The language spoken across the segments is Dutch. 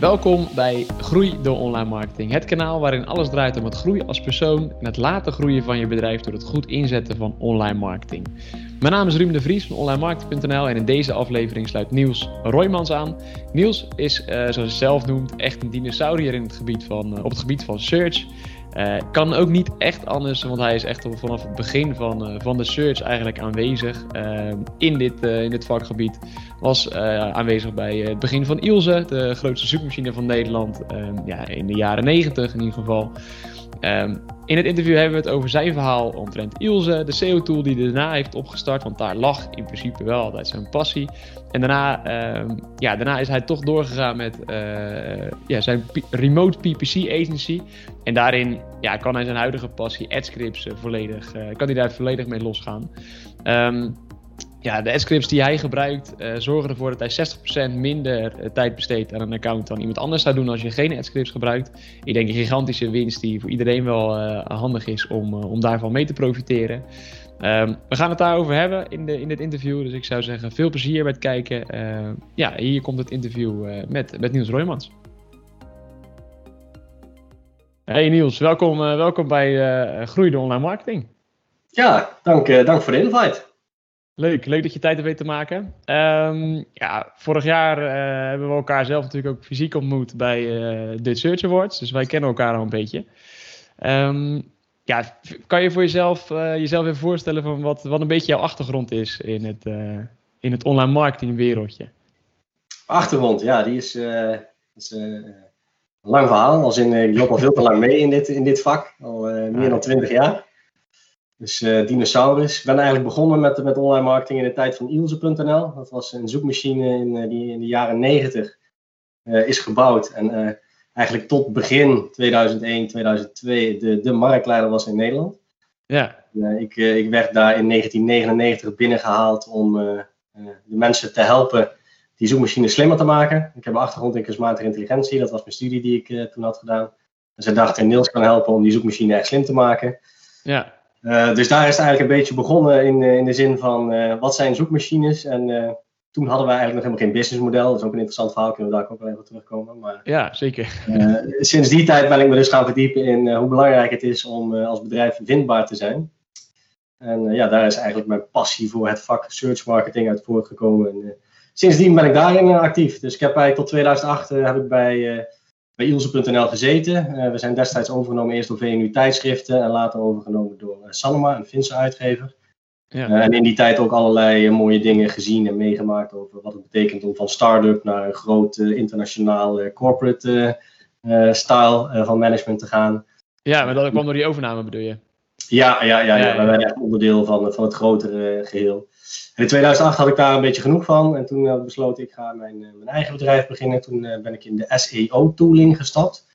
Welkom bij Groei door Online Marketing. Het kanaal waarin alles draait om het groeien als persoon en het laten groeien van je bedrijf door het goed inzetten van online marketing. Mijn naam is Ruben de Vries van onlinemarketing.nl en in deze aflevering sluit Niels Roymans aan. Niels is, uh, zoals hij zelf noemt, echt een dinosaurier in het gebied van, uh, op het gebied van search. Uh, kan ook niet echt anders, want hij is echt vanaf het begin van, uh, van de search eigenlijk aanwezig uh, in, dit, in dit vakgebied. Was aanwezig bij het begin van Ilse, de grootste zoekmachine van Nederland, ja, in de jaren 90 in ieder geval. Um, in het interview hebben we het over zijn verhaal omtrent Ilse, de SEO-tool die hij daarna heeft opgestart, want daar lag in principe wel altijd zijn passie. En daarna, um, ja, daarna is hij toch doorgegaan met uh, ja, zijn remote PPC agency. En daarin ja, kan hij zijn huidige passie, AdScripts, uh, volledig, uh, kan hij daar volledig mee losgaan. Um, ja, de scripts die hij gebruikt uh, zorgen ervoor dat hij 60% minder uh, tijd besteedt aan een account dan iemand anders zou doen als je geen scripts gebruikt. Ik denk een gigantische winst die voor iedereen wel uh, handig is om, om daarvan mee te profiteren. Um, we gaan het daarover hebben in, de, in dit interview, dus ik zou zeggen veel plezier bij het kijken. ja, hier komt het interview met, met Niels Roymans. Hey Niels, welkom, welkom bij Groei de Online Marketing. Ja, dank, dank voor de invite. Leuk, leuk dat je tijd hebt weten te maken. Um, ja, vorig jaar uh, hebben we elkaar zelf natuurlijk ook fysiek ontmoet bij uh, de Search Awards. Dus wij kennen elkaar al een beetje. Um, ja, kan je voor jezelf, uh, jezelf even voorstellen van wat, wat een beetje jouw achtergrond is in het, in het online marketing wereldje? Achtergrond, ja, die is, is een lang verhaal. Als in, ik loop al veel te lang mee in dit, in dit vak, al meer dan twintig jaar. Dus uh, Dinosaurus. Ik ben eigenlijk begonnen met, met online marketing in de tijd van Ilse.nl. Dat was een zoekmachine in, uh, die in de jaren 90 uh, is gebouwd. En eigenlijk tot begin 2001, 2002 de, de marktleider was in Nederland. Ja. ik, ik werd daar in 1999 binnengehaald om de mensen te helpen die zoekmachine slimmer te maken. Ik heb een achtergrond in kunstmatige intelligentie. Dat was mijn studie die ik toen had gedaan. En ze dachten, Niels kan helpen om die zoekmachine echt slim te maken. Ja. Uh, dus daar is het eigenlijk een beetje begonnen in, in de zin van uh, wat zijn zoekmachines. En uh, toen hadden wij eigenlijk nog helemaal geen businessmodel. Dat is ook een interessant verhaal, kunnen we daar ook wel even terugkomen. Maar, ja, zeker. sinds die tijd ben ik me dus gaan verdiepen in hoe belangrijk het is om als bedrijf vindbaar te zijn. En ja, daar is eigenlijk mijn passie voor het vak search marketing uit voortgekomen. En, sindsdien ben ik daarin actief. Dus ik heb eigenlijk tot 2008 heb ik bij bij Ilse.nl gezeten. Uh, we zijn destijds overgenomen eerst door VNU tijdschriften en later overgenomen door uh, Sanoma, een Finse uitgever. Ja. Uh, en in die tijd ook allerlei mooie dingen gezien en meegemaakt over wat het betekent om van start-up naar een groot internationaal corporate style van management te gaan. Ja, maar dat kwam door die overname bedoel je? Ja, ja, ja, ja, werden echt onderdeel van, van het grotere geheel. En in 2008 had ik daar een beetje genoeg van. En toen uh, besloot ik ga mijn, uh, mijn eigen bedrijf beginnen. Toen uh, ben ik in de SEO-tooling gestapt.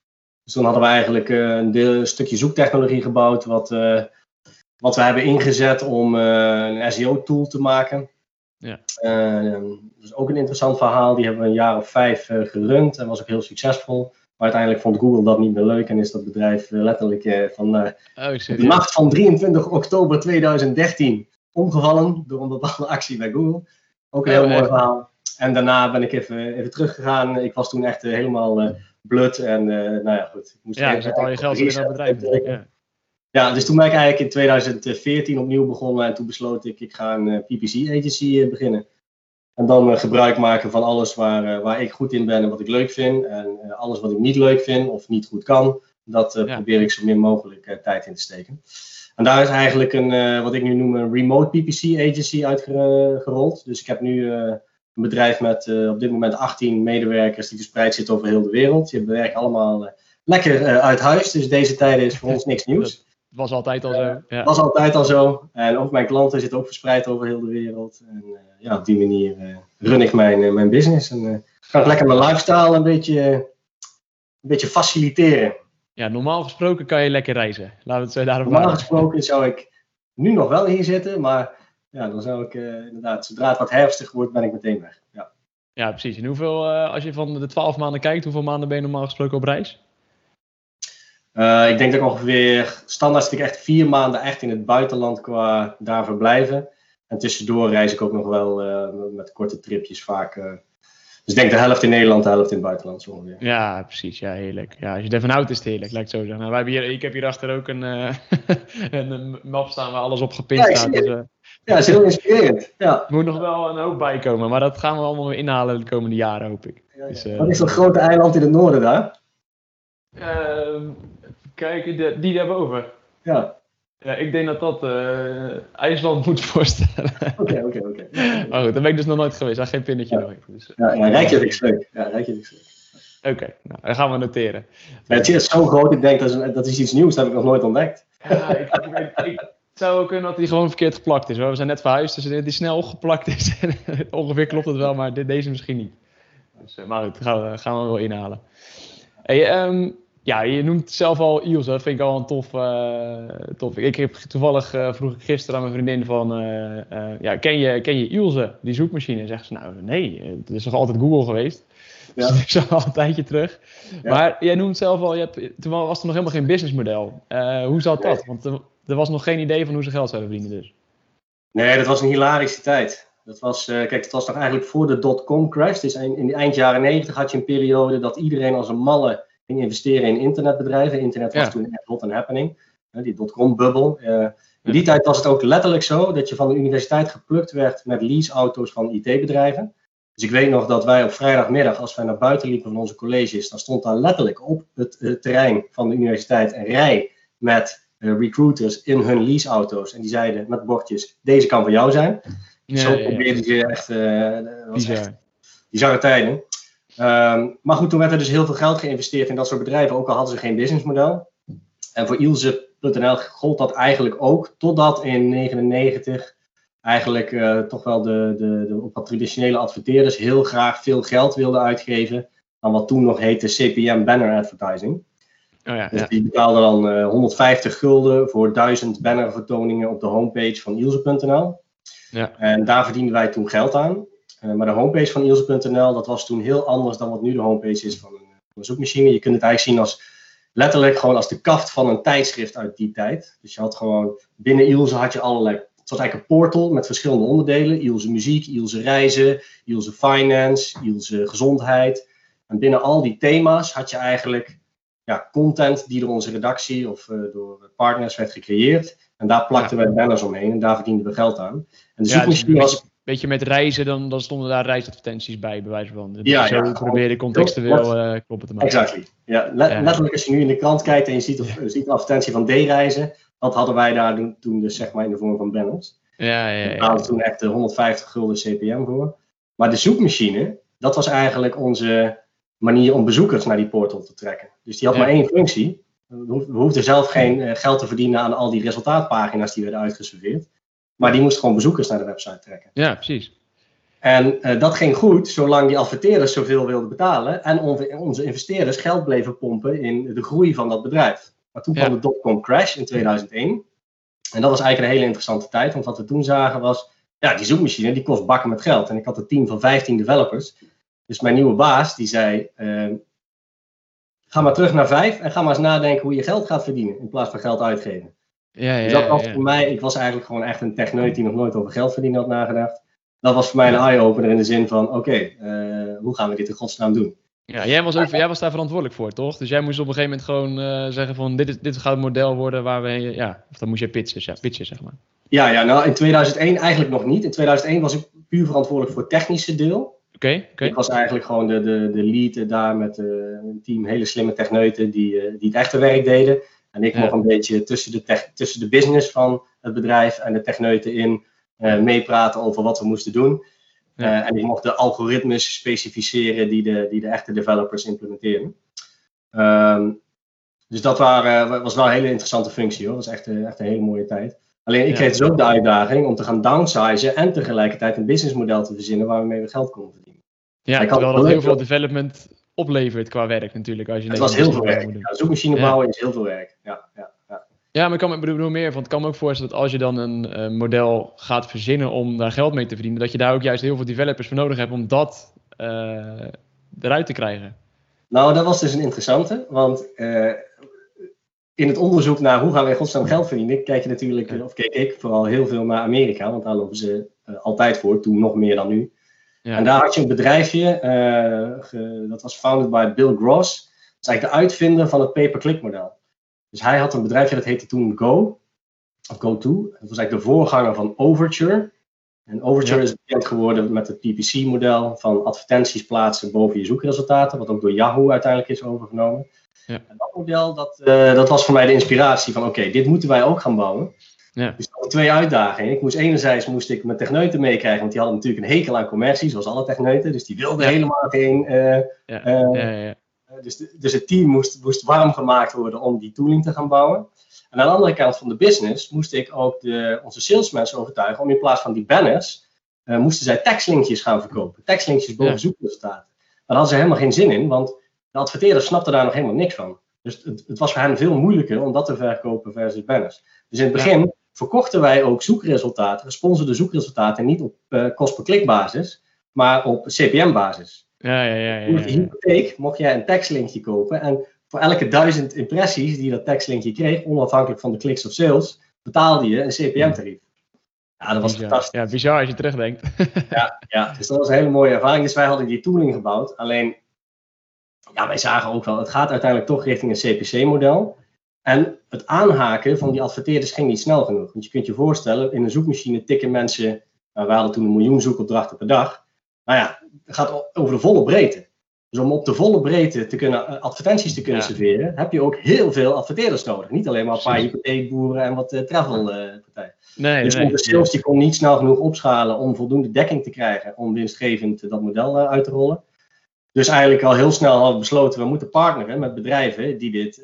Dus toen hadden we eigenlijk een, deel, een, stukje zoektechnologie gebouwd. Wat, wat we hebben ingezet om een SEO-tool te maken. Ja. dat is ook een interessant verhaal. Die hebben we een jaar of vijf gerund. En was ook heel succesvol. Maar uiteindelijk vond Google dat niet meer leuk. En is dat bedrijf letterlijk van oh, de nacht van 23 oktober 2013 omgevallen door een bepaalde actie bij Google. Ook een heel mooi verhaal. En daarna ben ik even, even teruggegaan. Ik was toen echt helemaal blut. En nou ja, goed. Ik moest ja, je zet al je geld in het bedrijf. Ja. ja, dus toen ben ik eigenlijk in 2014 opnieuw begonnen. En toen besloot ik, ik ga een PPC agency beginnen. En dan gebruik maken van alles waar, waar ik goed in ben en wat ik leuk vind. En alles wat ik niet leuk vind of niet goed kan. Dat ja. probeer ik zo min mogelijk tijd in te steken. En daar is eigenlijk een, wat ik nu noem een remote PPC agency uitgerold. Dus ik heb nu een bedrijf met op dit moment 18 medewerkers die verspreid zitten over heel de wereld. Die werken allemaal lekker uit huis. Dus deze tijden is voor ons niks nieuws. Was altijd al zo. Ja. was altijd al zo. En ook mijn klanten zitten ook verspreid over heel de wereld. En ja, op die manier run ik mijn, mijn business. En kan ik lekker mijn lifestyle een beetje, een beetje faciliteren ja, normaal gesproken kan je lekker reizen. Laten we het zo daarop Normaal gesproken zou ik nu nog wel hier zitten, maar ja, dan zou ik uh, inderdaad, zodra het wat herfstig wordt, ben ik meteen weg. Ja, ja precies. En hoeveel, uh, als je van de 12 maanden kijkt, hoeveel maanden ben je normaal gesproken op reis? Uh, ik denk dat ik ongeveer, standaard zit ik echt vier maanden echt in het buitenland qua daar verblijven. En tussendoor reis ik ook nog wel met korte tripjes vaak Dus ik denk de helft in Nederland, de helft in het buitenland zo ongeveer. Ja, precies. Ja, heerlijk. Ja, als je ervan houdt is het heerlijk, lijkt zo zeggen. Nou, wij hebben hier, ik heb hier achter ook een, een map staan waar alles op gepind ja, staat. Dus, ja, is heel inspirerend. Ja. Er moet nog wel een hoop bij komen, maar dat gaan we allemaal weer inhalen de komende jaren, hoop ik. Ja, ja. Dus, Wat is dat grote eiland in het noorden daar? Kijk, die, die daarboven. Ja. Ja, ik denk dat dat uh, IJsland moet voorstellen. Oké, oké, oké. Maar goed, daar ben ik dus nog nooit geweest. Daar geen pinnetje ja. nog. Dus, ja, ja Reykjavik is leuk. Ja, Reykjavik is leuk. Oké, okay, nou, dat gaan we noteren. Ja, het is zo groot, ik denk dat is, dat is iets nieuws, dat heb ik nog nooit ontdekt. Ja, ik, ik, ik, het zou ook kunnen dat hij gewoon verkeerd geplakt is. Hoor. We zijn net verhuisd, dus die snel geplakt is. Ongeveer klopt het wel, maar deze misschien niet. Dus, maar goed, gaan we, gaan we wel inhalen. Hey, um, ja, je noemt zelf al Iels, dat vind ik al een tof. Uh, tof. Ik heb toevallig uh, vroeg ik gisteren aan mijn vriendin van, uh, ja, ken je, ken je die zoekmachine? En zegt ze, nou nee, het is toch altijd Google geweest? Ja. Dus ik al een tijdje terug. Ja. Maar jij noemt zelf al, je hebt, toen was er nog helemaal geen businessmodel. hoe zat dat? Want er, er, was nog geen idee van hoe ze geld zouden verdienen dus. Nee, dat was een hilarische tijd. Dat was, kijk, het was nog eigenlijk voor de dot-com crash. Dus in, in de eind jaren negentig had je een periode dat iedereen als een malle ging investeren in internetbedrijven. Internet was ja. toen echt hot and happening. Die dotcom-bubbel. Uh, in die tijd was het ook letterlijk zo dat je van de universiteit geplukt werd met leaseauto's van IT-bedrijven. Dus ik weet nog dat wij op vrijdagmiddag, als wij naar buiten liepen van onze colleges, dan stond daar letterlijk op het, het terrein van de universiteit een rij met uh, recruiters in hun leaseauto's. En die zeiden met bordjes, deze kan voor jou zijn. Ja, Zo probeerden ze ja. echt, uh, dat was echt bizarre tijden. Um, maar goed, toen werd er dus heel veel geld geïnvesteerd in dat soort bedrijven, ook al hadden ze geen businessmodel. En voor Ilse.nl gold dat eigenlijk ook, totdat in 1999 eigenlijk uh, toch wel de, de, de wat traditionele adverteerders heel graag veel geld wilden uitgeven aan wat toen nog heette CPM banner advertising. Oh ja, dus ja. die betaalden dan uh, 150 gulden voor 1000 bannervertoningen op de homepage van Ilse.nl. Ja. En daar verdienden wij toen geld aan. Uh, maar de homepage van Ilse.nl, dat was toen heel anders dan wat nu de homepage is van een, van een, zoekmachine. Je kunt het eigenlijk zien als letterlijk gewoon als de kaft van een tijdschrift uit die tijd. Dus je had gewoon, binnen Ilse had je allerlei, het was eigenlijk een portal met verschillende onderdelen. Ilse muziek, Ilse reizen, Ilse finance, Ilse gezondheid. En binnen al die thema's had je eigenlijk ja, content die door onze redactie of uh, door partners werd gecreëerd. En daar plakten ja. we banners omheen en daar verdienden we geld aan. En de zoekmachine ja, was Weet je, met reizen, dan, dan stonden daar reisadvertenties bij, bij wijze van. Dus ja, zo ja, probeer contextueel uh, kloppen te maken. Exactly. Ja, let, Ja. letterlijk als je nu in de krant kijkt en je ziet, of, ziet een advertentie van D-reizen, dat hadden wij daar doen- toen dus zeg maar in de vorm van banners. Ja, ja, We ja. betaalden toen echt de 150 gulden CPM voor. Maar de zoekmachine, dat was eigenlijk onze manier om bezoekers naar die portal te trekken. Dus die had Ja. maar één functie. We we hoefden zelf geen eh, geld te verdienen aan al die resultaatpagina's die werden uitgeserveerd. Maar die moest gewoon bezoekers naar de website trekken. ja, precies. En eh, dat ging goed, zolang die adverteerders zoveel wilden betalen en onze, onze investeerders geld bleven pompen in de groei van dat bedrijf. Maar toen Ja. kwam de dotcom crash in 2001. En dat was eigenlijk een hele interessante tijd, want wat we toen zagen was, ja, die zoekmachine die kost bakken met geld. En ik had een team van 15 developers. Dus mijn nieuwe baas die zei, eh, ga maar terug naar vijf en ga maar eens nadenken hoe je geld gaat verdienen in plaats van geld uitgeven. Ja, Dus ja, dat was ja. voor mij, ik was eigenlijk gewoon echt een techneut die nog nooit over geld verdienen had nagedacht. Dat was voor mij een eye-opener in de zin van, oké, eh, hoe gaan we dit in godsnaam doen? Ja, jij was, ook, jij was daar verantwoordelijk voor, toch? Dus jij moest op een gegeven moment gewoon eh, zeggen van dit, is, dit gaat het model worden waar we, ja, of dan moest je pitchen, ja, pitchen zeg maar. Ja, ja, nou in 2001 eigenlijk nog niet. In 2001 was ik puur verantwoordelijk voor het technische deel. Oké, oké. Ik was eigenlijk gewoon de, de, de lead daar met eh, een team hele slimme techneuten die, die het echte werk deden. En ik Ja. nog een beetje tussen de, tech- tussen de business van het bedrijf en de techneuten in eh, meepraten over wat we moesten doen. Ja. Eh, en ik mocht de algoritmes specificeren die de, die de echte developers implementeren. Ehm, dus dat waren, was wel een hele interessante functie hoor. Dat was echt, eh, echt een hele mooie tijd. Alleen ik kreeg dus ook de uitdaging om te gaan downsizen en tegelijkertijd een businessmodel te verzinnen waarmee we geld konden verdienen. Ja, Ik had terwijl dat heel veel development oplevert qua werk natuurlijk. Als je Het was heel veel werk. Ja, zoekmachine bouwen is heel veel werk. Ja, ja, ja. Ja, maar ik kan me ik bedoel meer, want ik kan me ook voorstellen dat als je dan een eh, model gaat verzinnen om daar geld mee te verdienen, dat je daar ook juist heel veel developers voor nodig hebt om dat eh, eruit te krijgen. Nou, dat was dus een interessante, want eh, in het onderzoek naar hoe gaan we in godsnaam geld verdienen, kijk je natuurlijk, of keek ik vooral heel veel naar Amerika, want daar lopen ze altijd voor, toen nog meer dan nu. En daar had je een bedrijfje, uh, dat was founded by Bill Gross. Dat is eigenlijk de uitvinder van het pay-per-click model. Dus hij had een bedrijfje dat heette toen Go, of GoTo. Dat was eigenlijk de voorganger van Overture. En Overture is bekend geworden met het PPC-model van advertenties plaatsen boven je zoekresultaten, wat ook door Yahoo uiteindelijk is overgenomen. Ja. En dat model, dat, uh, dat was voor mij de inspiratie van oké, dit moeten wij ook gaan bouwen. Ja. Dus dat twee uitdagingen. Ik moest enerzijds moest ik mijn techneuten meekrijgen, want die hadden natuurlijk een hekel aan commercie, zoals alle techneuten. Dus die wilden helemaal geen. Uh, uh, dus, dus het team moest, moest warm gemaakt worden om die tooling te gaan bouwen. En aan de andere kant van de business moest ik ook de, onze salesmensen overtuigen om in plaats van die banners, uh, moesten zij tekstlinkjes gaan verkopen. Tekstlinkjes boven zoekresultaten. Daar hadden ze helemaal geen zin in, want de adverteerders snapten daar nog helemaal niks van. Dus het, het, was voor hen veel moeilijker om dat te verkopen versus banners. Dus in het begin verkochten wij ook zoekresultaten, gesponsorde zoekresultaten, niet op uh, kost per klik basis, maar op CPM basis. Ja, ja, ja. ja, ja. de hypotheek mocht jij een tekstlinkje kopen en voor elke duizend impressies die dat tekstlinkje kreeg, onafhankelijk van de kliks of sales, betaalde je een CPM-tarief. Ja, dat was bizar. fantastisch. Ja, bizar als je terugdenkt. ja, ja, dus dat was een hele mooie ervaring. Dus wij hadden die tooling gebouwd. Alleen, ja, wij zagen ook wel, het gaat uiteindelijk toch richting een CPC-model. En het aanhaken van die adverteerders ging niet snel genoeg. Want je kunt je voorstellen, in een zoekmachine tikken mensen, nou, we hadden toen een miljoen zoekopdrachten per dag. Nou ja, het gaat over de volle breedte. Dus om op de volle breedte te kunnen, eh, advertenties te kunnen serveren, heb je ook heel veel adverteerders nodig. Niet alleen maar een paar hypotheekboeren en wat uh, travelpartijen. Uh, nee, dus nee, de sales die kon niet snel genoeg opschalen om voldoende dekking te krijgen om winstgevend dat model uh, uit te rollen. Dus eigenlijk al heel snel hadden we besloten, we moeten partneren met bedrijven die dit,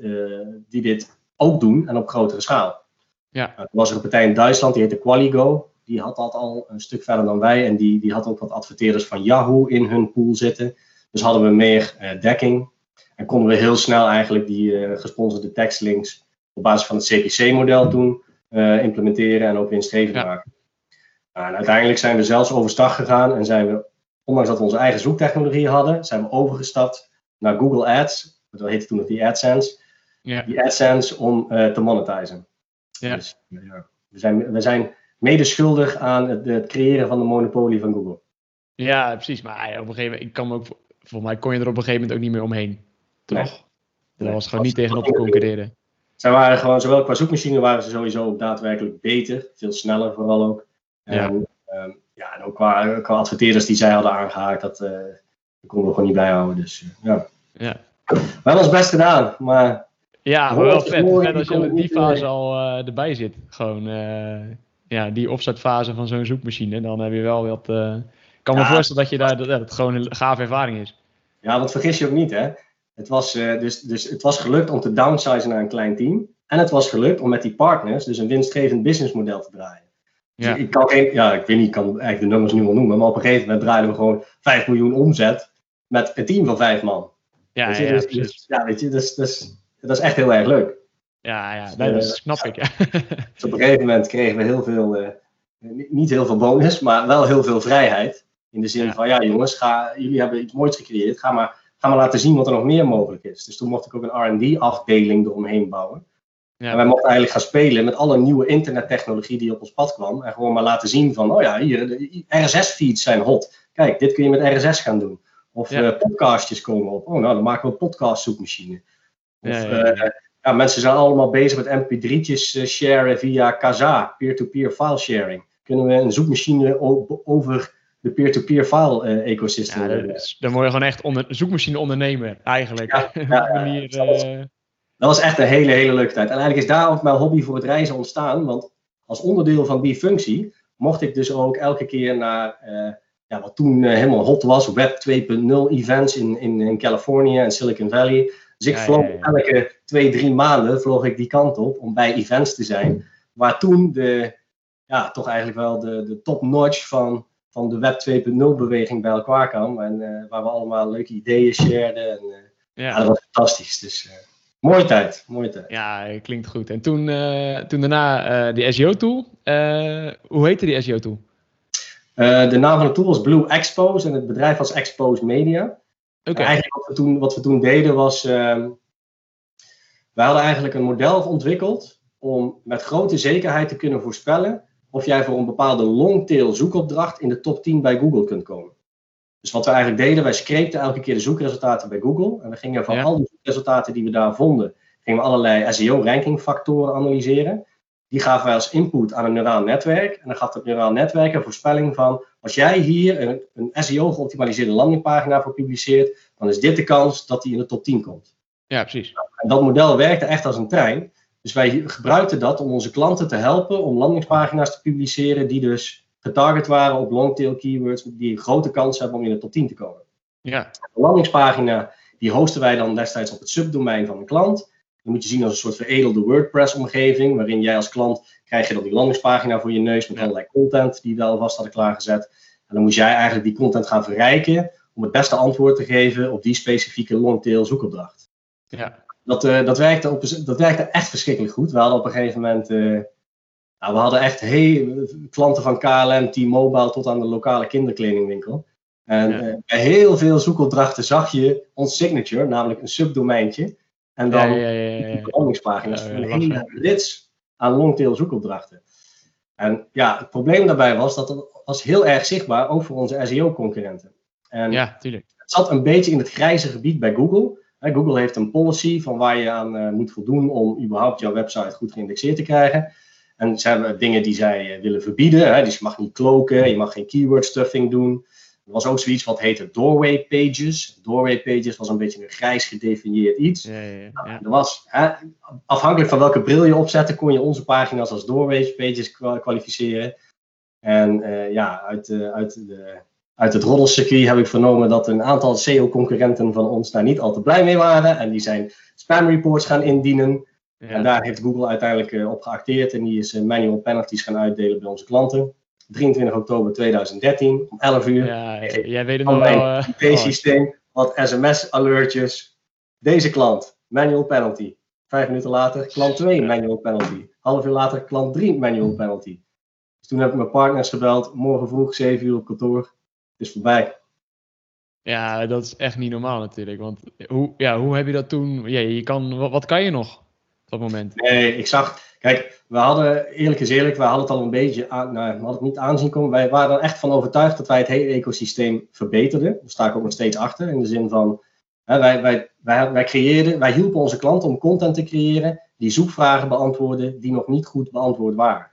die dit ook doen en op grotere schaal. Ja. er was er een partij in Duitsland, die heette Qualigo. Die had dat al een stuk verder dan wij en die, die had ook wat adverteerders van Yahoo in hun pool zitten. Dus hadden we meer uh, dekking en konden we heel snel eigenlijk die uh, gesponsorde tekstlinks op basis van het CPC-model doen implementeren en ook winstgevend ja. maken. Nou, en uiteindelijk zijn we zelfs overstag gegaan en zijn we, ondanks dat we onze eigen zoektechnologie hadden, zijn we overgestapt naar Google Ads. Dat heette toen nog die AdSense. Die AdSense om te monetizen. Ja. Dus, ja. We, zijn, we zijn mede schuldig aan het, het, creëren van de monopolie van Google. Ja, precies. Maar op een gegeven moment, ik kan ook volgens mij kon je er op een gegeven moment ook niet meer omheen. Toch? Nee. Daar was gewoon niet tegenop te concurreren. Zij waren gewoon, zowel qua zoekmachine waren ze sowieso daadwerkelijk beter. Veel sneller vooral ook. Ja. En, um, ja, en ook qua, qua adverteerders die zij hadden aangehaakt, dat, uh, konden we gewoon niet bijhouden. Dus uh, ja. ja. We hebben ons best gedaan, maar... Ja, maar wel vet. vet als je in die fase al uh, erbij zit. Gewoon, ja, die opstartfase van zo'n zoekmachine. Dan heb je wel wat ik kan me voorstellen dat je daar dat, dat het gewoon een gave ervaring is. Ja, want vergis je ook niet, hè? Het was, uh, dus, dus het was gelukt om te downsizen naar een klein team. En het was gelukt om met die partners dus een winstgevend businessmodel te draaien. Dus ja. ik kan geen, ja, ik weet niet, ik kan eigenlijk de nummers nu wel noemen, maar op een gegeven moment draaiden we gewoon 5 miljoen omzet met een team van 5 man. Ja, weet je, ja, dus, dus, ja, weet je, dus, dus, dat is echt heel erg leuk. Ja, ja, nee, dat snap ik. Ja. Dus op een gegeven moment kregen we heel veel, uh, niet heel veel bonus, maar wel heel veel vrijheid. In de zin van, ja jongens, ga, jullie hebben iets moois gecreëerd, ga maar, ga maar laten zien wat er nog meer mogelijk is. Dus toen mocht ik ook een R&D-afdeling eromheen bouwen. Ja. En wij mochten eigenlijk gaan spelen met alle nieuwe internettechnologie die op ons pad kwam. En gewoon maar laten zien van, oh ja, hier, RSS-feeds zijn hot. Kijk, dit kun je met RSS gaan doen. Of ja. uh, podcastjes komen op. Oh, nou, dan maken we een podcast-zoekmachine. Of ja, uh, ja, mensen zijn allemaal bezig met mp3'tjes uh, sharen via Kazaa, peer-to-peer file sharing. Kunnen we een zoekmachine over de peer-to-peer file uh, ecosysteem. Ja, dan word je gewoon echt onder, zoekmachine ondernemer, eigenlijk. Ja, ja, manier, dat, was, echt een hele, hele leuke tijd. En eigenlijk is daar ook mijn hobby voor het reizen ontstaan. Want als onderdeel van die functie mocht ik dus ook elke keer naar uh, ja, wat toen helemaal hot was, Web 2.0 events in, in, in Californië en Silicon Valley. Dus ik vloog elke twee, drie maanden vloog ik die kant op om bij events te zijn. Waar toen de, ja, toch eigenlijk wel de, de top-notch van van de Web 2.0 beweging bij elkaar kwam. En uh, waar we allemaal leuke ideeën shared. En, ja. dat was fantastisch. Dus mooie tijd, mooie tijd. Ja, klinkt goed. En toen, toen daarna die SEO-tool. hoe heette die SEO-tool? de naam van de tool was Blue Expose en het bedrijf was Expose Media. Okay. Eigenlijk wat we, toen, wat we toen deden was... Ehm, we hadden eigenlijk een model ontwikkeld om met grote zekerheid te kunnen voorspellen of jij voor een bepaalde longtail zoekopdracht in de top 10 bij Google kunt komen. Dus wat we eigenlijk deden, wij screepten elke keer de zoekresultaten bij Google. En we gingen van al die resultaten die we daar vonden, gingen we allerlei SEO-rankingfactoren analyseren. Die gaven wij als input aan een neuraal netwerk. En dan gaf het neuraal netwerk een voorspelling van, als jij hier een, een SEO-geoptimaliseerde landingpagina voor publiceert, dan is dit de kans dat die in de top 10 komt. Ja, precies. En dat model werkte echt als een trein. Dus wij gebruikten dat om onze klanten te helpen om landingspagina's te publiceren die dus getarget waren op longtail keywords die een grote kans hebben om in de top 10 te komen. Ja. De landingspagina die hosten wij dan destijds op het subdomein van een klant. Die moet je zien als een soort veredelde WordPress-omgeving, waarin jij als klant krijg je dan die landingspagina voor je neus met allerlei content die we alvast hadden klaargezet. En dan moest jij eigenlijk die content gaan verrijken om het beste antwoord te geven op die specifieke longtail zoekopdracht. Ja. Dat, uh, dat, werkte op, dat werkte echt verschrikkelijk goed. We hadden op een gegeven moment, uh, nou, we hadden echt heel, klanten van KLM, T-Mobile tot aan de lokale kinderkledingwinkel. En ja. uh, bij heel veel zoekopdrachten zag je ons signature, namelijk een subdomeintje. En dan ja, ja, ja, ja. een hele rits aan longtail zoekopdrachten. En ja, het probleem daarbij was dat het was heel erg zichtbaar, ook voor onze SEO-concurrenten. En ja, tuurlijk. Het zat een beetje in het grijze gebied bij Google. Google heeft een policy van waar je aan uh, moet voldoen om überhaupt jouw website goed geïndexeerd te krijgen. En hebben dingen die zij uh, willen verbieden. Hè? Dus je mag niet kloken, je mag geen keyword stuffing doen. Er was ook zoiets wat heette doorway pages. Doorway pages was een beetje een grijs gedefinieerd iets. Ja, ja, ja. Nou, er was, hè, afhankelijk van welke bril je opzette, kon je onze pagina's als doorway pages kwalificeren. En uh, ja, uit, uit de uit het roddelcircuit heb ik vernomen dat een aantal SEO-concurrenten van ons daar niet al te blij mee waren. En die zijn spam reports gaan indienen. Ja. En daar heeft Google uiteindelijk uh, op geacteerd. En die is uh, manual penalties gaan uitdelen bij onze klanten. 23 oktober 2013 om 11 uur. Ja, jij weet het nog wel. IP-systeem, wat sms-alertjes. Deze klant, manual penalty. Vijf minuten later, klant 2, manual penalty. Half uur later, klant 3, manual penalty. Dus toen heb ik mijn partners gebeld. Morgen vroeg, 7 uur op kantoor is voorbij. Ja, dat is echt niet normaal natuurlijk. Want hoe, ja, hoe heb je dat toen? Ja, je kan, wat, wat kan je nog dat moment? Nee, ik zag. Kijk, we hadden, eerlijk is eerlijk, we hadden het al een beetje aan, nou, we hadden het niet aanzien komen. Wij waren er echt van overtuigd dat wij het hele ecosysteem verbeterden. Daar sta ik ook nog steeds achter. In de zin van, hè, wij, wij, wij, wij creëerden, wij hielpen onze klanten om content te creëren die zoekvragen beantwoorden die nog niet goed beantwoord waren.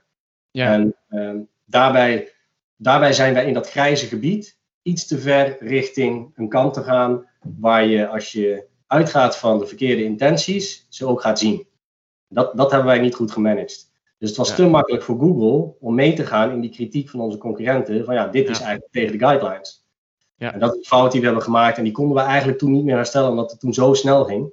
Ja. En uh, daarbij, daarbij zijn wij in dat grijze gebied iets te ver richting een kant te gaan waar je als je uitgaat van de verkeerde intenties, ze ook gaat zien. Dat, dat hebben wij niet goed gemanaged. Dus het was Ja. te makkelijk voor Google om mee te gaan in die kritiek van onze concurrenten. Van ja, dit is eigenlijk tegen de guidelines. Ja. En dat is de fout die we hebben gemaakt. En die konden we eigenlijk toen niet meer herstellen, omdat het toen zo snel ging.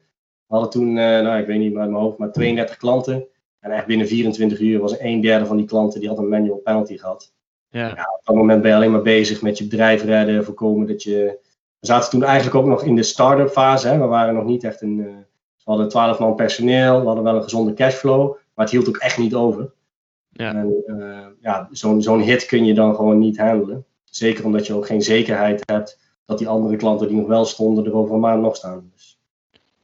We hadden toen, eh, nou ik weet niet uit mijn hoofd, maar 32 klanten. En echt binnen 24 uur was een derde van die klanten die had een manual penalty gehad. Ja. Op dat moment ben je alleen maar bezig met je bedrijf redden, voorkomen dat je. We zaten toen eigenlijk ook nog in de start-up fase. Hè. We waren nog niet echt een. We hadden 12 man personeel, we hadden wel een gezonde cashflow, maar het hield ook echt niet over. Ja. En eh, ja, zo'n zo'n hit kun je dan gewoon niet handelen. Zeker omdat je ook geen zekerheid hebt dat die andere klanten die nog wel stonden er over een maand nog staan. Dus,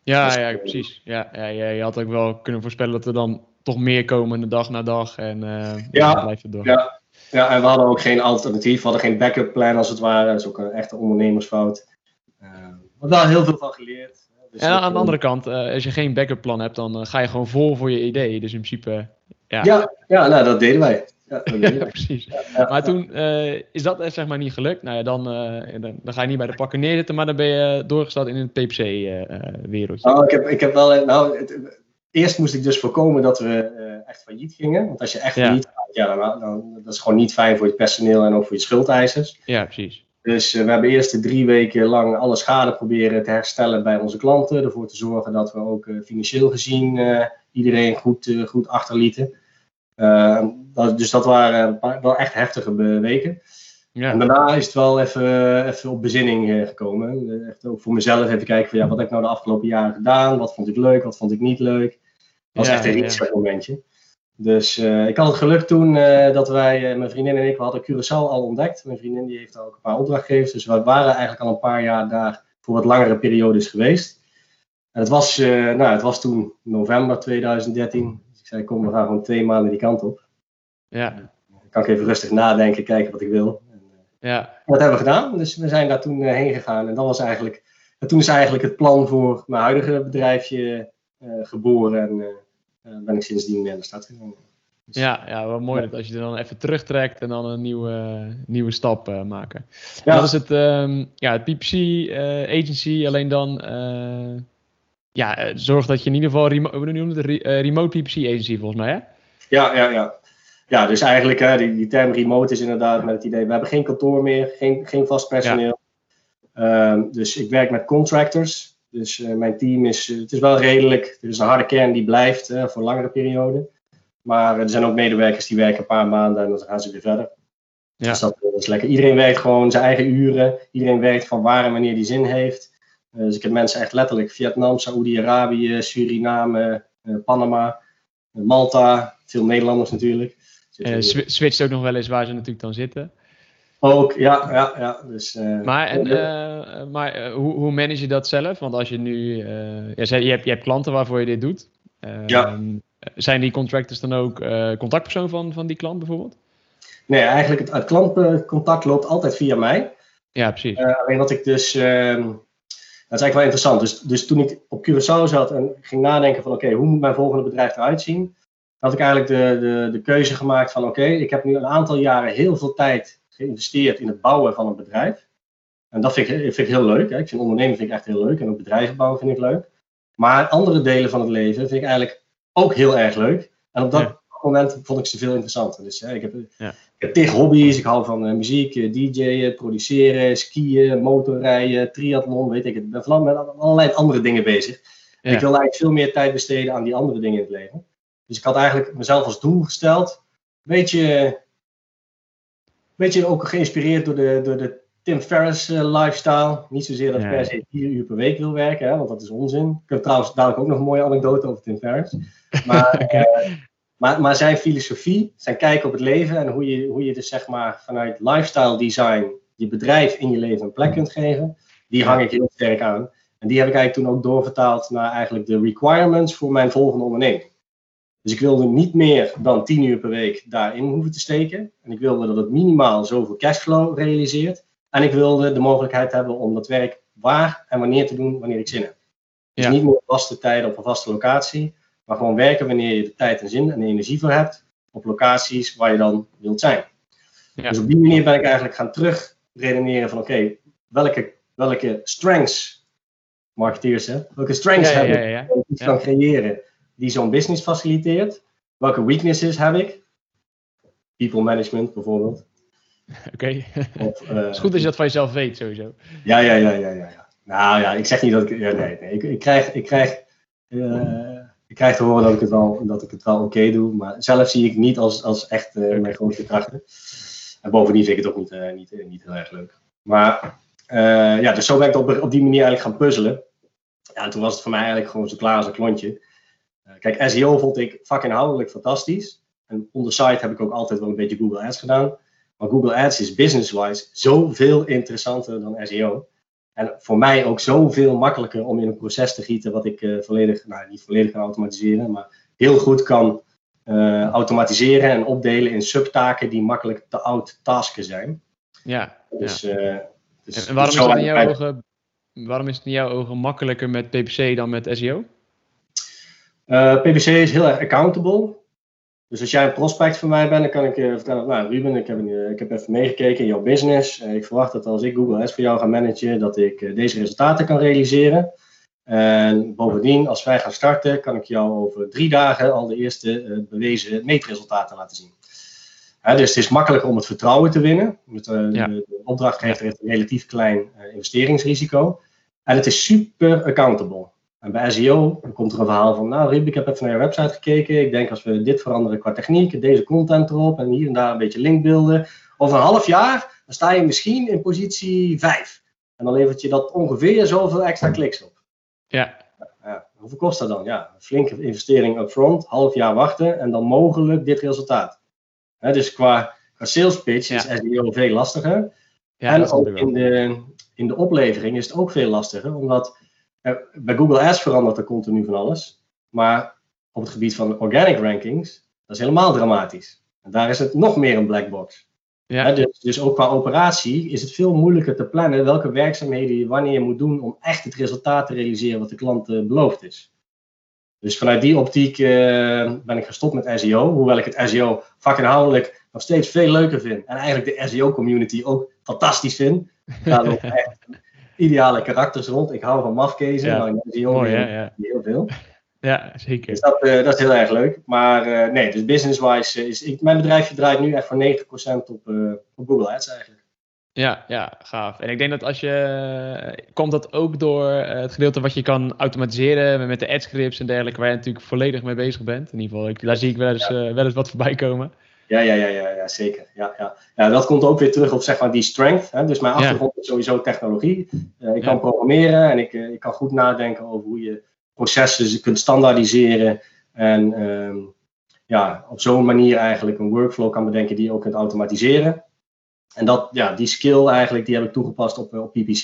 Ja, Dus, ja, precies. Ja, ja, je had ook wel kunnen voorspellen dat er dan toch meer komen de dag na dag. En eh Ja, dan blijft het door. ja. ja, en we hadden ook geen alternatief, we hadden geen backup plan als het ware. Dat is ook een echte ondernemersfout. Eh, we hebben daar heel veel van geleerd. Dus en aan de andere kant, eh, als je geen backup plan hebt, dan eh, ga je gewoon vol voor je idee. Dus in principe, ja. Ja, ja nou, dat deden wij. Ja, dat deden Ja, wij. precies. Maar toen eh, is dat zeg maar niet gelukt. Nou ja, dan, dan, dan ga je niet bij de pakken neerzitten, maar dan ben je doorgestart in het PPC-wereldje. Nou, ik, heb, ik heb wel. Nou, het- eerst moest ik dus voorkomen dat we echt failliet gingen. Want als je echt Ja. failliet gaat, ja, dan, dan, dat is gewoon niet fijn voor je personeel en ook voor je schuldeisers. ja, precies. Dus eh, we hebben eerst de drie weken lang alle schade proberen te herstellen bij onze klanten. Ervoor te zorgen dat we ook eh, financieel gezien eh, iedereen goed, goed achterlieten. Eh, dat- dus dat waren een paar- wel echt heftige weken. Ja, En daarna is het wel even, even op bezinning gekomen. Echt ook voor mezelf even kijken van ja, wat heb ik nou de afgelopen jaren gedaan? Wat vond ik leuk, wat vond ik niet leuk? Dat was Ja, echt een reset momentje. Dus eh, ik had het geluk toen eh, dat wij, eh, mijn vriendin en ik, we hadden Curaçao al ontdekt. Mijn vriendin die heeft ook een paar opdrachtgevers. Dus we waren eigenlijk al een paar jaar daar voor wat langere periodes geweest. En het was, nou, het was toen november 2013. Dus ik zei, kom, we gaan gewoon twee maanden die kant op. ja. Dan kan ik even rustig nadenken, kijken wat ik wil. En, Ja. Dat hebben we gedaan. Dus we zijn daar toen heen gegaan. En dat was eigenlijk, en toen is eigenlijk het plan voor mijn huidige bedrijfje geboren. En ben ik sindsdien naar de stad gegaan. Dus, ja, ja, wel mooi dat als je er dan even terugtrekt en dan een nieuwe, nieuwe stap uh, maken. Ja. Dat is het, um, ja, het PPC uh, agency, alleen dan uh, ja, zorg dat je in ieder geval, remo het, remote PPC agency volgens mij hè? Ja, ja, ja. Ja, dus eigenlijk hè, die, die term remote is inderdaad met het idee, we hebben geen kantoor meer, geen, geen vast personeel. Ja. Um, dus ik werk met contractors. Dus mijn team is, het is wel redelijk, er is een harde kern die blijft voor langere perioden. Maar er zijn ook medewerkers die werken een paar maanden en dan gaan ze weer verder. Ja. Dus dat, is lekker. Iedereen werkt gewoon zijn eigen uren. Iedereen werkt van waar en wanneer die zin heeft. Uh, dus ik heb mensen echt letterlijk Vietnam, Saoedi-Arabië, Suriname, uh, Panama, uh, Malta. Veel Nederlanders natuurlijk. Sw switcht ook nog wel eens waar ze natuurlijk dan zitten. Ook, ja, ja, ja. Dus, maar en, maar hoe, hoe manage je dat zelf? Want als je nu, ja, je, hebt, je hebt klanten waarvoor je dit doet. ja. Ehm, zijn die contractors dan ook contactpersoon van, van die klant bijvoorbeeld? Nee, eigenlijk het, het klantcontact loopt altijd via mij. Ja, precies. Alleen wat ik dus. Uh, dat is eigenlijk wel interessant. Dus, dus toen ik op Curaçao zat en ging nadenken van oké, okay, hoe moet mijn volgende bedrijf eruit zien? had ik eigenlijk de, de, de keuze gemaakt van oké, okay, ik heb nu een aantal jaren heel veel tijd geïnvesteerd in het bouwen van een bedrijf. En dat vind ik, vind ik heel leuk. Hè. Ik vind ondernemen vind ik echt heel leuk en ook bedrijven bouwen vind ik leuk. Maar andere delen van het leven vind ik eigenlijk ook heel erg leuk. En op dat moment vond ik ze veel interessanter. Dus ik, heb, ja. ik heb tig hobby's. Ik hou van uh, muziek, uh, DJ'en, produceren, skiën, motorrijden, triathlon, weet ik het. Ik ben van met allerlei andere dingen bezig. En ik wil eigenlijk veel meer tijd besteden aan die andere dingen in het leven. Dus ik had eigenlijk mezelf als doel gesteld. Een beetje, beetje ook geïnspireerd door de, door de Tim Ferriss uh, lifestyle. Niet zozeer dat ik per se vier uur per week wil werken, hè, want dat is onzin. Ik heb trouwens dadelijk ook nog een mooie anekdote over Tim Ferriss. Maar, uh, maar, maar, zijn filosofie, zijn kijk op het leven en hoe je, hoe je dus zeg maar vanuit lifestyle design je bedrijf in je leven een plek kunt geven, die hang ik heel sterk aan. En die heb ik eigenlijk toen ook doorvertaald naar eigenlijk de requirements voor mijn volgende onderneming. Dus ik wilde niet meer dan 10 uur per week daarin hoeven te steken. En ik wilde dat het minimaal zoveel cashflow realiseert. En ik wilde de mogelijkheid hebben om dat werk waar en wanneer te doen wanneer ik zin heb. Dus niet meer vaste tijden op een vaste locatie, maar gewoon werken wanneer je de tijd en zin en energie voor hebt op locaties waar je dan wilt zijn. Ja. Dus op die manier ben ik eigenlijk gaan terug redeneren van oké, welke, welke strengths, marketeers hè, welke strengths ja, heb ik ik kan creëren die zo'n business faciliteert? Welke weaknesses heb ik? People management bijvoorbeeld. Oké. Het uh, is goed als je dat van jezelf weet, sowieso. Ja, ja, ja, ja, ja. Nou ja, ik zeg niet dat ik. Ja, nee, nee. Ik, ik krijg, ik, krijg, uh, ik krijg te horen dat ik het wel, dat ik het wel oké doe. Maar zelf zie ik het niet als, als echt uh, mijn grootste krachten. En bovendien vind ik het ook niet, niet, niet heel erg leuk. Maar ja, dus zo ben ik op, op die manier eigenlijk gaan puzzelen. Ja, en toen was het voor mij eigenlijk gewoon zo klaar als een klontje. Kijk, SEO vond ik vakinhoudelijk fantastisch. En on the site heb ik ook altijd wel een beetje Google Ads gedaan. Maar Google Ads is business-wise zoveel interessanter dan SEO. En voor mij ook zoveel makkelijker om in een proces te gieten wat ik uh, volledig, nou niet volledig kan automatiseren, maar heel goed kan uh, automatiseren en opdelen in subtaken die makkelijk te oud tasken zijn. Ja. Dus, ja. Uh, dus, en waarom, is het in jouw ogen, waarom is het in jouw ogen makkelijker met PPC dan met SEO? PPC is heel erg accountable. Dus als jij een prospect van mij bent, dan kan ik je vertellen, nou Ruben, ik heb, ik heb even meegekeken in jouw business. Ik verwacht dat als ik Google Ads voor jou ga managen, dat ik deze resultaten kan realiseren. En bovendien, als wij gaan starten, kan ik jou over drie dagen al de eerste uh, bewezen meetresultaten laten zien. dus het is makkelijker om het vertrouwen te winnen. Met, uh, ja. de, de, opdrachtgever heeft een relatief klein uh, investeringsrisico. En het is super accountable. En bij SEO komt er een verhaal van, nou Rib, ik heb even naar je website gekeken. Ik denk als we dit veranderen qua techniek, deze content erop en hier en daar een beetje linkbeelden. Over een half jaar, dan sta je misschien in positie 5. En dan levert je dat ongeveer zoveel extra kliks op. Ja. ja hoeveel kost dat dan? Ja, een flinke investering upfront, half jaar wachten en dan mogelijk dit resultaat. dus qua, qua sales pitch is SEO veel lastiger. Ja, en ook in de, in de oplevering is het ook veel lastiger, omdat bij Google Ads verandert er continu van alles. Maar op het gebied van organic rankings, dat is helemaal dramatisch. En daar is het nog meer een black box. Ja. dus, dus ook qua operatie is het veel moeilijker te plannen welke werkzaamheden je wanneer je moet doen om echt het resultaat te realiseren wat de klant uh, beloofd is. Dus vanuit die optiek uh, ben ik gestopt met SEO, hoewel ik het SEO vakinhoudelijk nog steeds veel leuker vind. En eigenlijk de SEO-community ook fantastisch vind. Echt ideale karakters rond. Ik hou van mafkezen, ja. Mooi, ja, ja. heel veel. Ja, zeker. Dus dat, uh, dat is heel erg leuk. Maar uh, nee, dus business-wise is ik, mijn bedrijfje draait nu echt voor 90% op, uh, op Google Ads eigenlijk. Ja, ja, gaaf. En ik denk dat als je. Komt dat ook door het gedeelte wat je kan automatiseren met de ad-scripts en dergelijke, waar je natuurlijk volledig mee bezig bent. In ieder geval, ik, daar zie ik wel eens, wel eens wat voorbij komen. Ja, ja, ja, ja, ja zeker. Ja, ja. ja, dat komt ook weer terug op zeg maar, die strength. Hè? Dus mijn achtergrond is sowieso technologie. ik kan programmeren en ik, ik kan goed nadenken over hoe je processen kunt standaardiseren en ehm, ja, op zo'n manier eigenlijk een workflow kan bedenken die je ook kunt automatiseren. En dat, ja, die skill eigenlijk, die heb ik toegepast op, op PPC.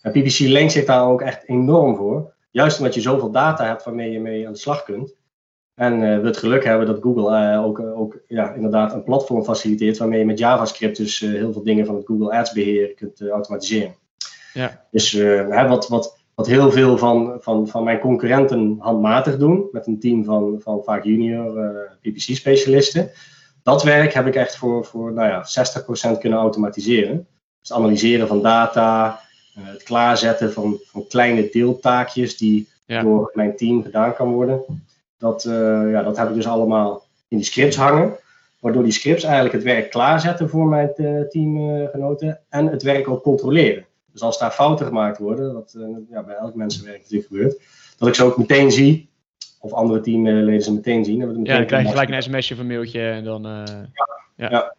En PPC leent zich daar ook echt enorm voor. Juist omdat je zoveel data hebt waarmee je mee aan de slag kunt. En we het geluk hebben dat Google uh, ook, ook ja, inderdaad een platform faciliteert waarmee je met JavaScript dus heel veel dingen van het Google Ads beheer kunt automatiseren. Ja. Dus hè, wat, wat, wat heel veel van, van, van mijn concurrenten handmatig doen, met een team van, van vaak junior eh, PPC-specialisten. Dat werk heb ik echt voor, voor nou ja, 60% kunnen automatiseren. Dus analyseren van data, het klaarzetten van, van kleine deeltaakjes die door mijn team gedaan kan worden. Dat, uh, ja, dat heb ik dus allemaal in die scripts hangen. Waardoor die scripts eigenlijk het werk klaarzetten voor mijn teamgenoten en het werk ook controleren. Dus als daar fouten gemaakt worden, wat uh, ja, bij elk mensenwerk natuurlijk gebeurt, dat ik ze ook meteen zie, of andere teamleden ze meteen zien. Dan ja, dan krijg je gelijk een sms'je of een mailtje en dan... Ja, ja. ja.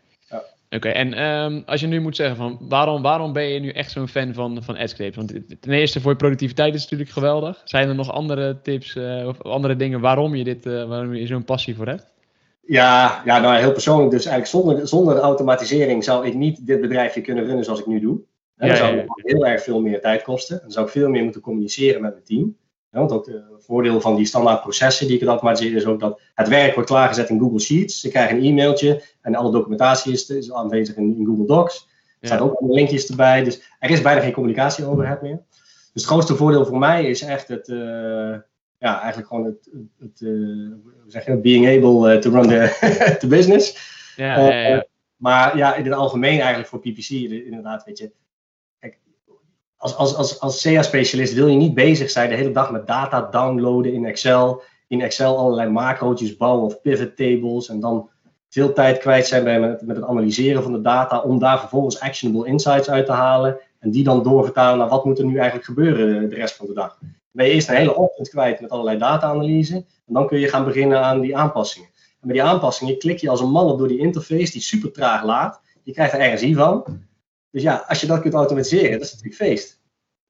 Oké, en um, als je nu moet zeggen van waarom, waarom ben je nu echt zo'n fan van, van AdScript? Want ten eerste voor je productiviteit is het natuurlijk geweldig. Zijn er nog andere tips uh, of andere dingen waarom je, dit, uh, waarom je zo'n passie voor hebt? Ja, ja, nou heel persoonlijk. Dus eigenlijk zonder, zonder automatisering zou ik niet dit bedrijfje kunnen runnen zoals ik nu doe. Dan zou het heel erg veel meer tijd kosten. Dan zou ik veel meer moeten communiceren met mijn team. want ook voordeel van die standaard processen die ik het automatiseren is ook dat het werk wordt klaargezet in Google Sheets. Ze krijgen een e-mailtje en alle documentatie is, is aanwezig in, in, Google Docs. Er staan ook linkjes erbij. Dus er is bijna geen communicatie overhead meer. Dus het grootste voordeel voor mij is echt het, uh, ja, eigenlijk gewoon het, het uh, zeg je, being able eh, to run the, the business. Ja, ja, ja. maar ja, in het algemeen eigenlijk voor PPC, inderdaad, weet je, als, als, als, als SEA-specialist wil je niet bezig zijn de hele dag met data downloaden in Excel. In Excel allerlei macrootjes bouwen of pivot tables. En dan veel tijd kwijt zijn bij met, met het analyseren van de data. Om daar vervolgens actionable insights uit te halen. En die dan doorvertalen naar wat moet er nu eigenlijk gebeuren de rest van de dag. Dan ben je eerst een hele ochtend kwijt met allerlei data-analyse. En dan kun je gaan beginnen aan die aanpassingen. En bij die aanpassingen klik je als een malle door die interface die super traag laat. Je krijgt er RSI van. Dus ja, als je dat kunt automatiseren, dat is natuurlijk feest.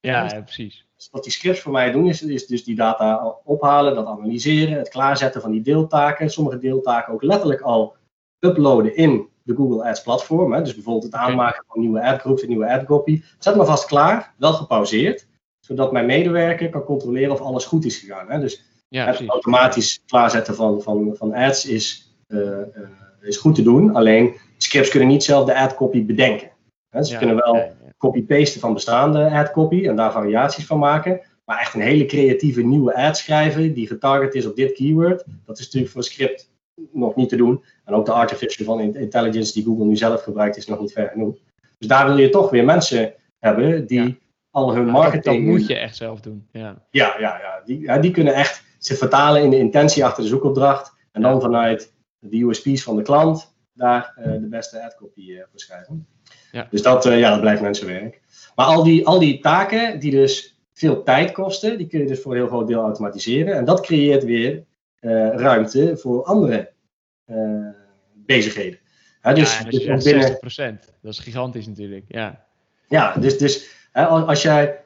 Ja, ja precies. Dus wat die scripts voor mij doen, is, is dus die data ophalen, dat analyseren, het klaarzetten van die deeltaken. Sommige deeltaken ook letterlijk al uploaden in de Google Ads platform. Hè. Dus bijvoorbeeld het aanmaken van nieuwe adgroups en nieuwe adcopy. Zet maar vast klaar, wel gepauzeerd, zodat mijn medewerker kan controleren of alles goed is gegaan. Hè. Dus ja, het automatisch klaarzetten van, van, van ads is, uh, uh, is goed te doen. Alleen scripts kunnen niet zelf de adcopy bedenken ze kunnen wel copy-pasten van bestaande ad-copy en daar variaties van maken. Maar echt een hele creatieve nieuwe ad schrijven die getarget is op dit keyword, dat is natuurlijk voor script nog niet te doen. En ook de artificial intelligence die Google nu zelf gebruikt is nog niet ver genoeg. Dus daar wil je toch weer mensen hebben die al hun marketing... Dat moet je echt zelf doen. Ja, ja, ja, ja. Die, die kunnen echt zich vertalen in de intentie achter de zoekopdracht. En dan vanuit de USP's van de klant daar uh, de beste ad copy uh, voor schrijven. Ja. Dus dat, uh, ja, dat blijft mensenwerk. Maar al die, al die taken die dus veel tijd kosten, die kun je dus voor een heel groot deel automatiseren. En dat creëert weer uh, ruimte voor andere uh, bezigheden. Ja, dus, ja, dus binnen... 60%. Dat is gigantisch natuurlijk. Ja, ja dus, dus hè, als, jij,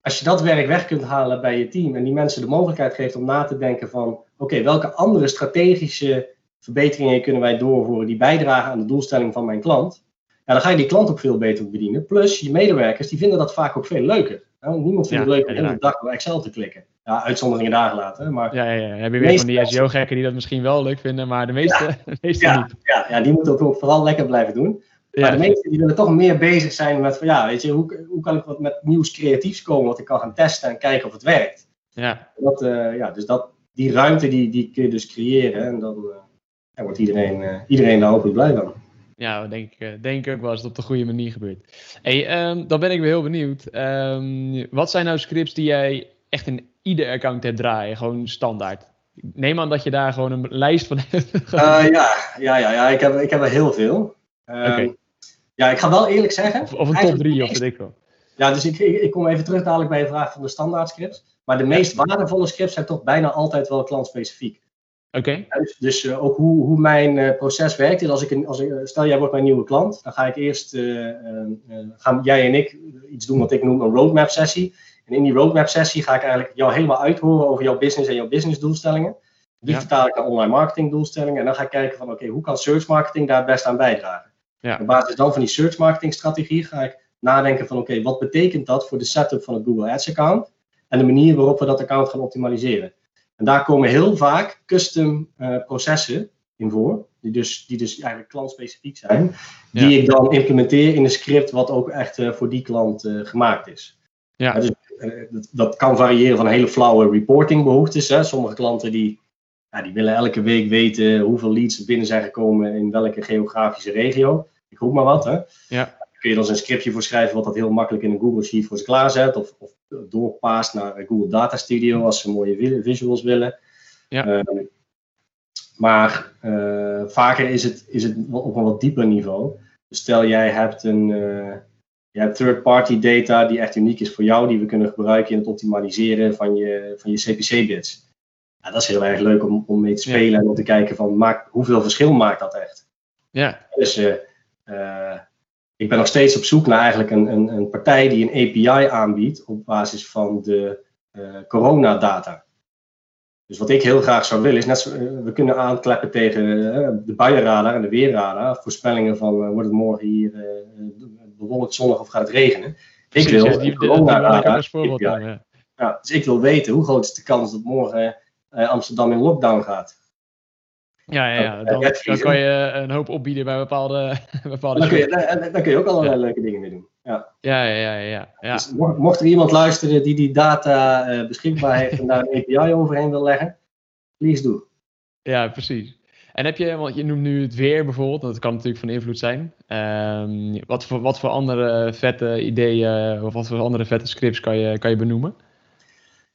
als je dat werk weg kunt halen bij je team en die mensen de mogelijkheid geeft om na te denken van oké, welke andere strategische verbeteringen kunnen wij doorvoeren die bijdragen aan de doelstelling van mijn klant, ja, dan ga je die klant ook veel beter bedienen. Plus, je medewerkers die vinden dat vaak ook veel leuker. niemand vindt het leuk om de hele dag door Excel te klikken. Ja, uitzonderingen daar gelaten. Maar ja, ja, ja. Heb je weer van die SEO-gekken die dat misschien wel leuk vinden, maar de meeste, de meeste ja, niet. Ja, ja, die moeten ook vooral lekker blijven doen. Maar de meesten die willen toch meer bezig zijn met van ja, weet je, hoe, hoe kan ik wat met nieuws creatiefs komen wat ik kan gaan testen en kijken of het werkt. Ja. Dat, uh, ja, dus dat, die ruimte die, die kun je dus creëren en dan uh, wordt iedereen, uh, iedereen daar hopelijk blij van. Ja, denk, ik, denk ik ook wel als het op de goede manier gebeurt. Hey, um, dan ben ik weer heel benieuwd. Um, wat zijn nou scripts die jij echt in ieder account hebt draaien? Gewoon standaard. Neem aan dat je daar gewoon een lijst van hebt. ja, ja, ja, ja, ik heb, ik heb er heel veel. Um, okay. Ja, ik ga wel eerlijk zeggen. Of, of een top 3 of weet ik wel. Ja, dus ik, ik, ik, kom even terug dadelijk bij de vraag van de standaard scripts. Maar de meest waardevolle scripts zijn toch bijna altijd wel klantspecifiek. Okay. Dus, dus uh, ook hoe, hoe mijn uh, proces werkt. Dus als ik, een, als ik, stel jij wordt mijn nieuwe klant, dan ga ik eerst, uh, gaan jij en ik iets doen wat ik noem een roadmap sessie. En in die roadmap sessie ga ik eigenlijk jou helemaal uithoren over jouw business en jouw business doelstellingen. Die ja. vertaal ik naar online marketing doelstellingen. En dan ga ik kijken van oké, okay, hoe kan search marketing daar het best aan bijdragen? Ja. Op basis dan van die search marketing strategie ga ik nadenken van oké, okay, wat betekent dat voor de setup van het Google Ads account? En de manier waarop we dat account gaan optimaliseren. En daar komen heel vaak custom uh, processen in voor, die dus, die dus eigenlijk klantspecifiek zijn, die Ja. ik dan implementeer in een script wat ook echt uh, voor die klant uh, gemaakt is. Ja. dus, dat, dat, kan variëren van hele flauwe reportingbehoeftes. Hè. Sommige klanten die, ja, die willen elke week weten hoeveel leads er binnen zijn gekomen in welke geografische regio. Ik roep maar wat. Hè. Ja. Kun je dan een scriptje voor schrijven wat dat heel makkelijk in een Google Sheet voor ze klaarzet. Of, of doorpaast naar Google Data Studio als ze mooie visuals willen. Ja. Uh, maar uh, vaker is het, is het op een wat dieper niveau. Dus stel jij hebt een uh, je hebt third-party data die echt uniek is voor jou, die we kunnen gebruiken in het optimaliseren van je, van je CPC-bits. Ja, dat is heel erg leuk om, om mee te spelen ja. en om te kijken van maak, hoeveel verschil maakt dat echt. Ja. Dus ik ben nog steeds op zoek naar eigenlijk een, een, een partij die een API aanbiedt op basis van de uh, coronadata. Dus wat ik heel graag zou willen is, net zo, uh, we kunnen aankleppen tegen uh, de buienradar en de weerradar, voorspellingen van wordt het morgen hier bewolkt, zonnig of gaat het regenen. Ik wil die, ja. Ja, dus ik wil weten hoe groot is de kans dat morgen Amsterdam in lockdown gaat. Ja, ja, ja. Dan, dan, kan je een hoop opbieden bij bepaalde, bepaalde dan, kun je, dan, dan kun je ook allerlei ja. leuke dingen mee doen. Ja, ja, ja. ja, ja. Dus mocht er iemand luisteren die die data uh, beschikbaar heeft en daar een API overheen wil leggen, please do. Ja, precies. En heb je, want je noemt nu het weer bijvoorbeeld, dat kan natuurlijk van invloed zijn. Um, wat, voor, wat voor andere vette ideeën of wat voor andere vette scripts kan je, kan je benoemen?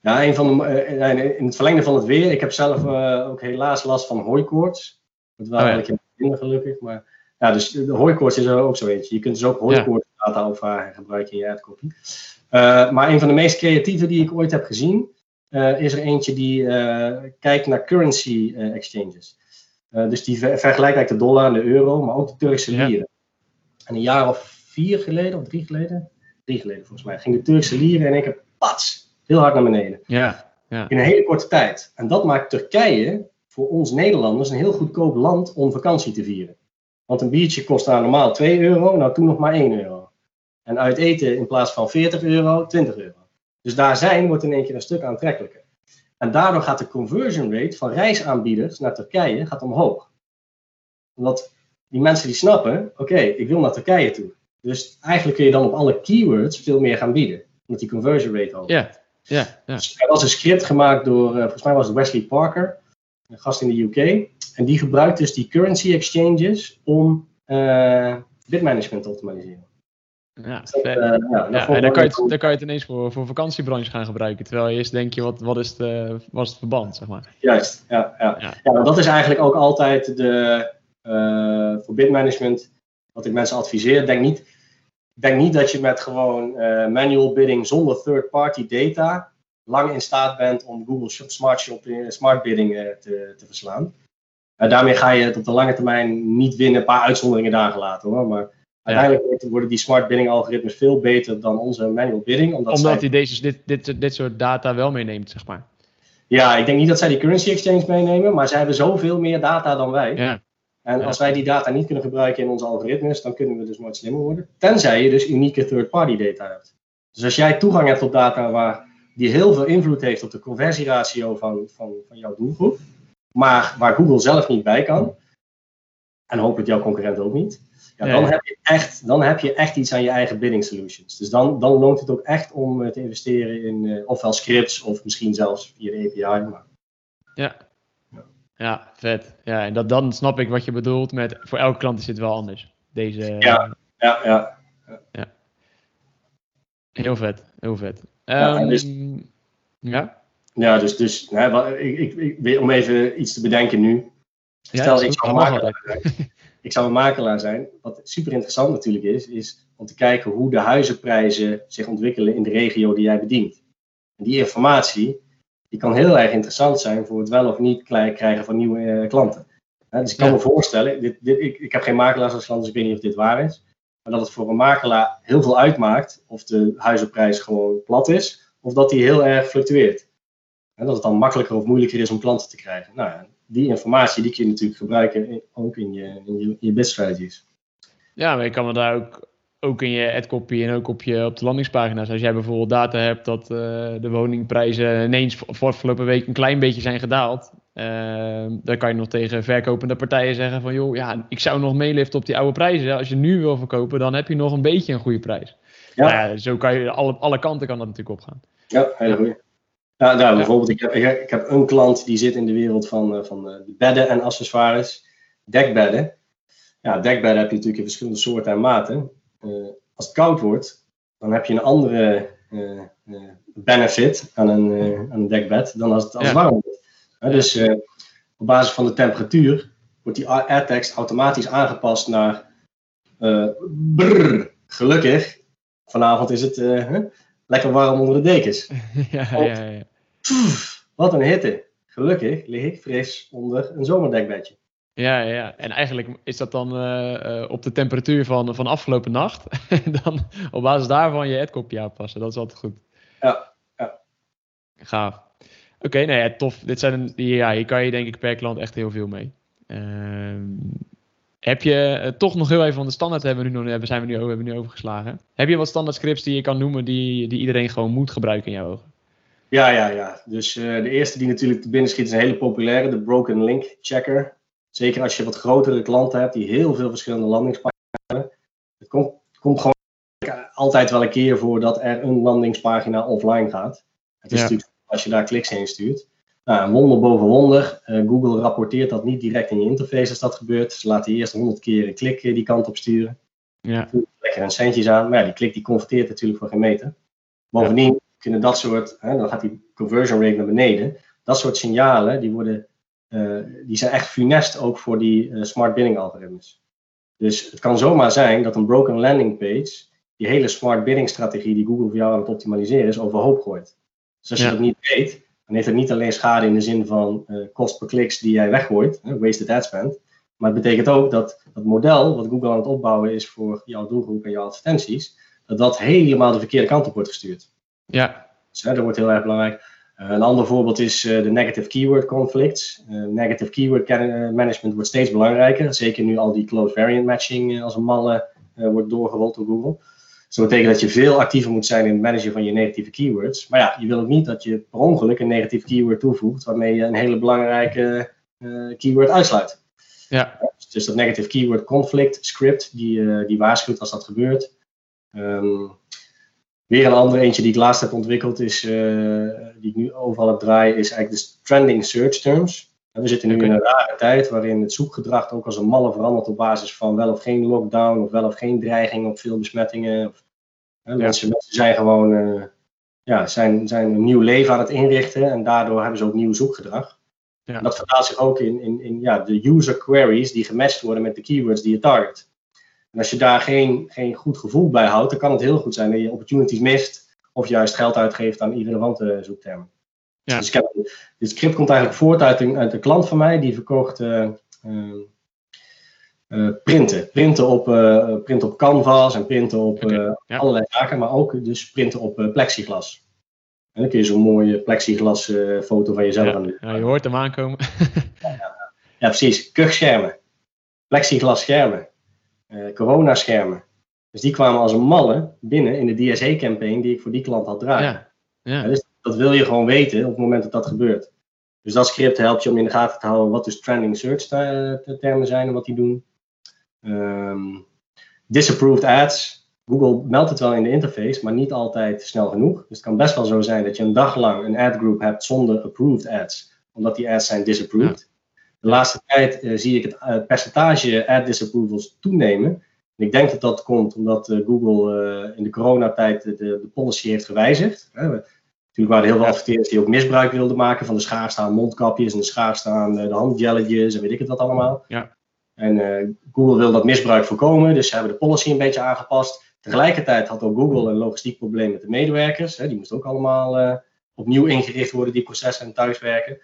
Ja, een van de, uh, in het verlengde van het weer. Ik heb zelf uh, ook helaas last van hooikoorts. Dat wel oh, ja. eigenlijk minder gelukkig. Maar ja, dus de hooikoorts is er ook zo eentje. Je kunt dus ook hooikoorts data opvragen gebruiken in je adcopy. Uh, maar een van de meest creatieve die ik ooit heb gezien, is er eentje die kijkt naar currency exchanges. dus die ver vergelijkt eigenlijk de dollar en de euro, maar ook de Turkse lieren. Ja. En een jaar of vier geleden, of drie geleden, drie geleden volgens mij, ging de Turkse lieren en ik heb pats heel hard naar beneden. Ja, ja. In een hele korte tijd. En dat maakt Turkije voor ons Nederlanders een heel goedkoop land om vakantie te vieren. Want een biertje kost daar normaal 2 euro, nou toen nog maar 1 euro. En uit eten in plaats van 40 euro, 20 euro. Dus daar zijn wordt in één keer een stuk aantrekkelijker. En daardoor gaat de conversion rate van reisaanbieders naar Turkije gaat omhoog. Omdat die mensen die snappen, oké, okay, ik wil naar Turkije toe. Dus eigenlijk kun je dan op alle keywords veel meer gaan bieden. Omdat die conversion rate hoog is. Ja, ja. Dus er was een script gemaakt door, uh, volgens mij was het Wesley Parker, een gast in de UK. En die gebruikt dus die currency exchanges om uh, bitmanagement te optimaliseren. Ja, dus dat, uh, ja, ja en dan kan, je het, dan kan je het ineens voor, voor vakantiebranche gaan gebruiken. Terwijl je eerst denk je, wat, wat, is, de, wat is het verband, zeg maar. Juist, ja. ja. ja. ja dat is eigenlijk ook altijd de, voor bitmanagement, wat ik mensen adviseer. Denk niet, denk niet dat je met gewoon uh, manual bidding zonder third-party data lang in staat bent om Google Smart, Shopping, Smart Bidding uh, te, te, verslaan. Uh, daarmee ga je het op de lange termijn niet winnen, een paar uitzonderingen daar gelaten hoor. Maar uiteindelijk worden die smart bidding algoritmes veel beter dan onze manual bidding. Omdat, omdat hij deze, dit, dit, dit soort data wel meeneemt, zeg maar. Ja, ik denk niet dat zij die currency exchange meenemen, maar zij hebben zoveel meer data dan wij. Ja. En ja. als wij die data niet kunnen gebruiken in onze algoritmes, dan kunnen we dus nooit slimmer worden. Tenzij je dus unieke third-party data hebt. Dus als jij toegang hebt tot data waar, die heel veel invloed heeft op de conversieratio van, van, van jouw doelgroep, maar waar Google zelf niet bij kan, en hopelijk jouw concurrent ook niet, ja, dan, Heb je echt, dan heb je echt iets aan je eigen bidding solutions. Dus dan, dan loont het ook echt om eh, te investeren in uh, ofwel scripts of misschien zelfs via de API. Maar... Ja. Ja. Vet. Ja, en dat, dan snap ik wat je bedoelt met voor elke klant is het wel anders. Deze, ja, ja, ja, ja. Heel vet, heel vet. Ja, um, dus, ja? ja dus, dus ik, ik, ik, om even iets te bedenken nu. Stel, ik zou, makelaar, ik zou een makelaar zijn. Wat super interessant natuurlijk is, is om te kijken hoe de huizenprijzen zich ontwikkelen in de regio die jij bedient. En die informatie die kan heel erg interessant zijn voor het wel of niet krijgen van nieuwe uh, klanten. dus ik kan me voorstellen, dit, dit, ik, ik heb geen makelaars als klant, dus ik weet niet of dit waar is. Maar dat het voor een makelaar heel veel uitmaakt of de huizenprijs gewoon plat is, of dat die heel erg fluctueert. En dat het dan makkelijker of moeilijker is om klanten te krijgen. Nou, die informatie die kun je natuurlijk gebruiken ook in je, in je, in je strategies. Ja, maar je kan me daar ook, ook in je ad-copy en ook op, je, op de landingspagina's. Als jij bijvoorbeeld data hebt dat uh, de woningprijzen ineens voor afgelopen week een klein beetje zijn gedaald. Uh, dan kan je nog tegen verkopende partijen zeggen van joh, ja, ik zou nog meeliften op die oude prijzen. Als je nu wil verkopen, dan heb je nog een beetje een goede prijs. Ja. Nou ja zo kan je alle, alle kanten kan dat natuurlijk opgaan. Ja, hele goede. Ja, nou, bijvoorbeeld, ik heb, ik heb een klant die zit in de wereld van, eh, van uh, bedden en accessoires, dekbedden. Ja, dekbedden heb je natuurlijk in verschillende soorten en maten. Uh, als het koud wordt, dan heb je een andere benefit aan een, aan een dekbed dan als het, als warm wordt. dus op basis van de temperatuur wordt die AirText automatisch aangepast naar brrr, gelukkig. Vanavond is het lekker warm onder de dekens. ja, ja, ja. wat een hitte. Gelukkig lig ik fris onder een zomerdekbedje. Ja, ja, en eigenlijk is dat dan uh, op de temperatuur van, van afgelopen nacht. dan op basis daarvan je adkopje aanpassen. Dat is altijd goed. Ja, ja. Gaaf. Oké, okay, nou ja, tof. Dit zijn, ja, hier kan je denk ik per klant echt heel veel mee. Uh, heb je uh, toch nog heel even van de standaard hebben we nu, hebben, zijn we nu, hebben we nu overgeslagen. Heb je wat standaard scripts die je kan noemen die, die iedereen gewoon moet gebruiken in jouw ogen? Ja, ja, ja. Dus uh, de eerste die natuurlijk te binnen schiet is een hele populaire, de Broken Link Checker. Zeker als je wat grotere klanten hebt die heel veel verschillende landingspagina's hebben. Het komt, komt gewoon altijd wel een keer voor dat er een landingspagina offline gaat. Het is ja. natuurlijk als je daar kliks heen stuurt. Nou, wonder boven wonder. Uh, Google rapporteert dat niet direct in je interface als dat gebeurt. Ze laten je eerst honderd keer een klik die kant op sturen. Ja. Lekker een centjes aan. Maar ja, die klik die converteert natuurlijk voor geen meter. Bovendien kunnen dat soort, hè, dan gaat die conversion rate naar beneden. Dat soort signalen, die, worden, die zijn echt funest ook voor die uh, smart bidding algoritmes. Dus het kan zomaar zijn dat een broken landing page die hele smart bidding strategie die Google voor jou aan het optimaliseren is, overhoop gooit. Dus als je dat niet weet, dan heeft het niet alleen schade in de zin van uh, kost per kliks die jij weggooit, wasted ad spend. Maar het betekent ook dat het model wat Google aan het opbouwen is voor jouw doelgroep en jouw advertenties, dat dat helemaal de verkeerde kant op wordt gestuurd. Ja. Dus, hè, dat wordt heel erg belangrijk. Uh, een ander voorbeeld is uh, de negative keyword conflicts. Uh, negative keyword management wordt steeds belangrijker. Zeker nu al die close variant matching als een malle wordt doorgerold door Google. Dus dat betekent dat je veel actiever moet zijn in het managen van je negatieve keywords. Maar ja, je wil ook niet dat je per ongeluk een negatief keyword toevoegt, waarmee je een hele belangrijke keyword uitsluit. Ja. Dus dat negative keyword conflict script, die, die waarschuwt als dat gebeurt. Um, Weer een ander eentje die ik laatst heb ontwikkeld, is, uh, die ik nu overal heb draai, is eigenlijk de trending search terms. we zitten nu in een rare tijd waarin het zoekgedrag ook als een malle verandert op basis van wel of geen lockdown of wel of geen dreiging op veel besmettingen. Of, hè, mensen, mensen, zijn gewoon uh, ja, zijn, zijn een nieuw leven aan het inrichten en daardoor hebben ze ook nieuw zoekgedrag. Ja. dat vertaalt zich ook in, in, in ja, de user queries die gematcht worden met de keywords die je target. En als je daar geen, geen goed gevoel bij houdt, dan kan het heel goed zijn dat je opportunities mist of juist geld uitgeeft aan irrelevante zoektermen. Ja. Dus ik heb, dit script komt eigenlijk voort uit een, uit een klant van mij die verkocht uh, uh, uh, printen. Printen op, printen op canvas en printen op okay. ja. allerlei zaken, maar ook dus printen op plexiglas. En dan kun je zo'n mooie plexiglas foto van jezelf ja. aan doen. Ja, je hoort hem aankomen. ja, precies. Kuchschermen. Plexiglas schermen uh, coronaschermen. Dus die kwamen als een malle binnen in de DSE-campaign die ik voor die klant had draaien. Ja. Ja. dus dat wil je gewoon weten op het moment dat dat gebeurt. Dus dat script helpt je om in de gaten te houden wat dus trending search termen zijn en wat die doen. Um, disapproved ads. Google meldt het wel in de interface, maar niet altijd snel genoeg. Dus het kan best wel zo zijn dat je een dag lang een ad group hebt zonder approved ads, omdat die ads zijn disapproved. De laatste tijd eh, zie ik het percentage ad disapprovals toenemen. En ik denk dat dat komt omdat Google in de coronatijd de, de policy heeft gewijzigd. Natuurlijk waren er heel veel adverteerders die ook misbruik wilden maken van de schaarste aan mondkapjes en de schaarste aan de handjelletjes en weet ik het wat allemaal. Ja. En Google wil dat misbruik voorkomen, dus ze hebben de policy een beetje aangepast. Tegelijkertijd had ook Google een logistiek probleem met de medewerkers. Hè, die moesten ook allemaal opnieuw ingericht worden, die processen en thuiswerken.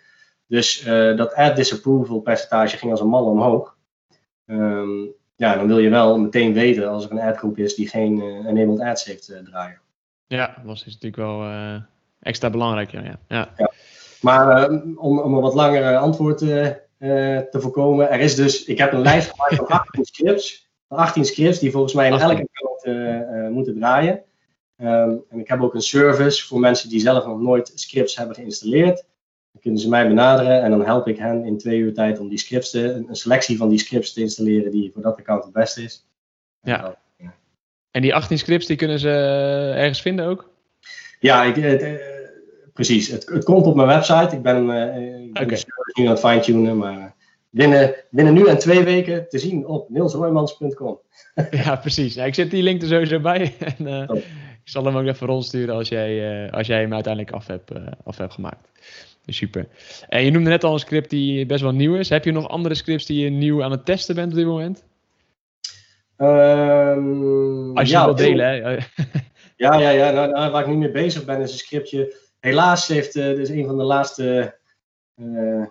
Dus uh, dat ad disapproval percentage ging als een mal omhoog. Um, ja, dan wil je wel meteen weten als er een adgroep is die geen enabled ads heeft draaien. Ja, dat is natuurlijk wel extra belangrijk. Ja, ja. ja. ja. Maar om, om een wat langer antwoord uh, te voorkomen. Er is dus, ik heb een lijst gemaakt van 18 scripts. 18 scripts die volgens mij in elke account uh, moeten draaien. Um, en ik heb ook een service voor mensen die zelf nog nooit scripts hebben geïnstalleerd. Dan kunnen ze mij benaderen en dan help ik hen in twee uur tijd om die scripts te, een selectie van die scripts te installeren die voor dat account het beste is. Ja. En, dan, ja. en die 18 scripts die kunnen ze ergens vinden ook? Ja, ik, precies. Het, het, komt op mijn website. Ik ben, uh, ik ben okay. nu aan het fine-tunen, maar binnen, binnen nu en twee weken te zien op nielsroymans.com. ja, precies. ik zet die link er sowieso bij. En, uh, ik zal hem ook even rondsturen als jij, uh, als jij hem uiteindelijk af hebt, af hebt gemaakt. Super. En je noemde net al een script die best wel nieuw is. Heb je nog andere scripts die je nieuw aan het testen bent op dit moment? Um, als je ja, wil delen, hè? ja, ja, ja. Nou, nou, waar ik niet mee bezig ben is een scriptje helaas heeft uh, dus een van de laatste. Uh,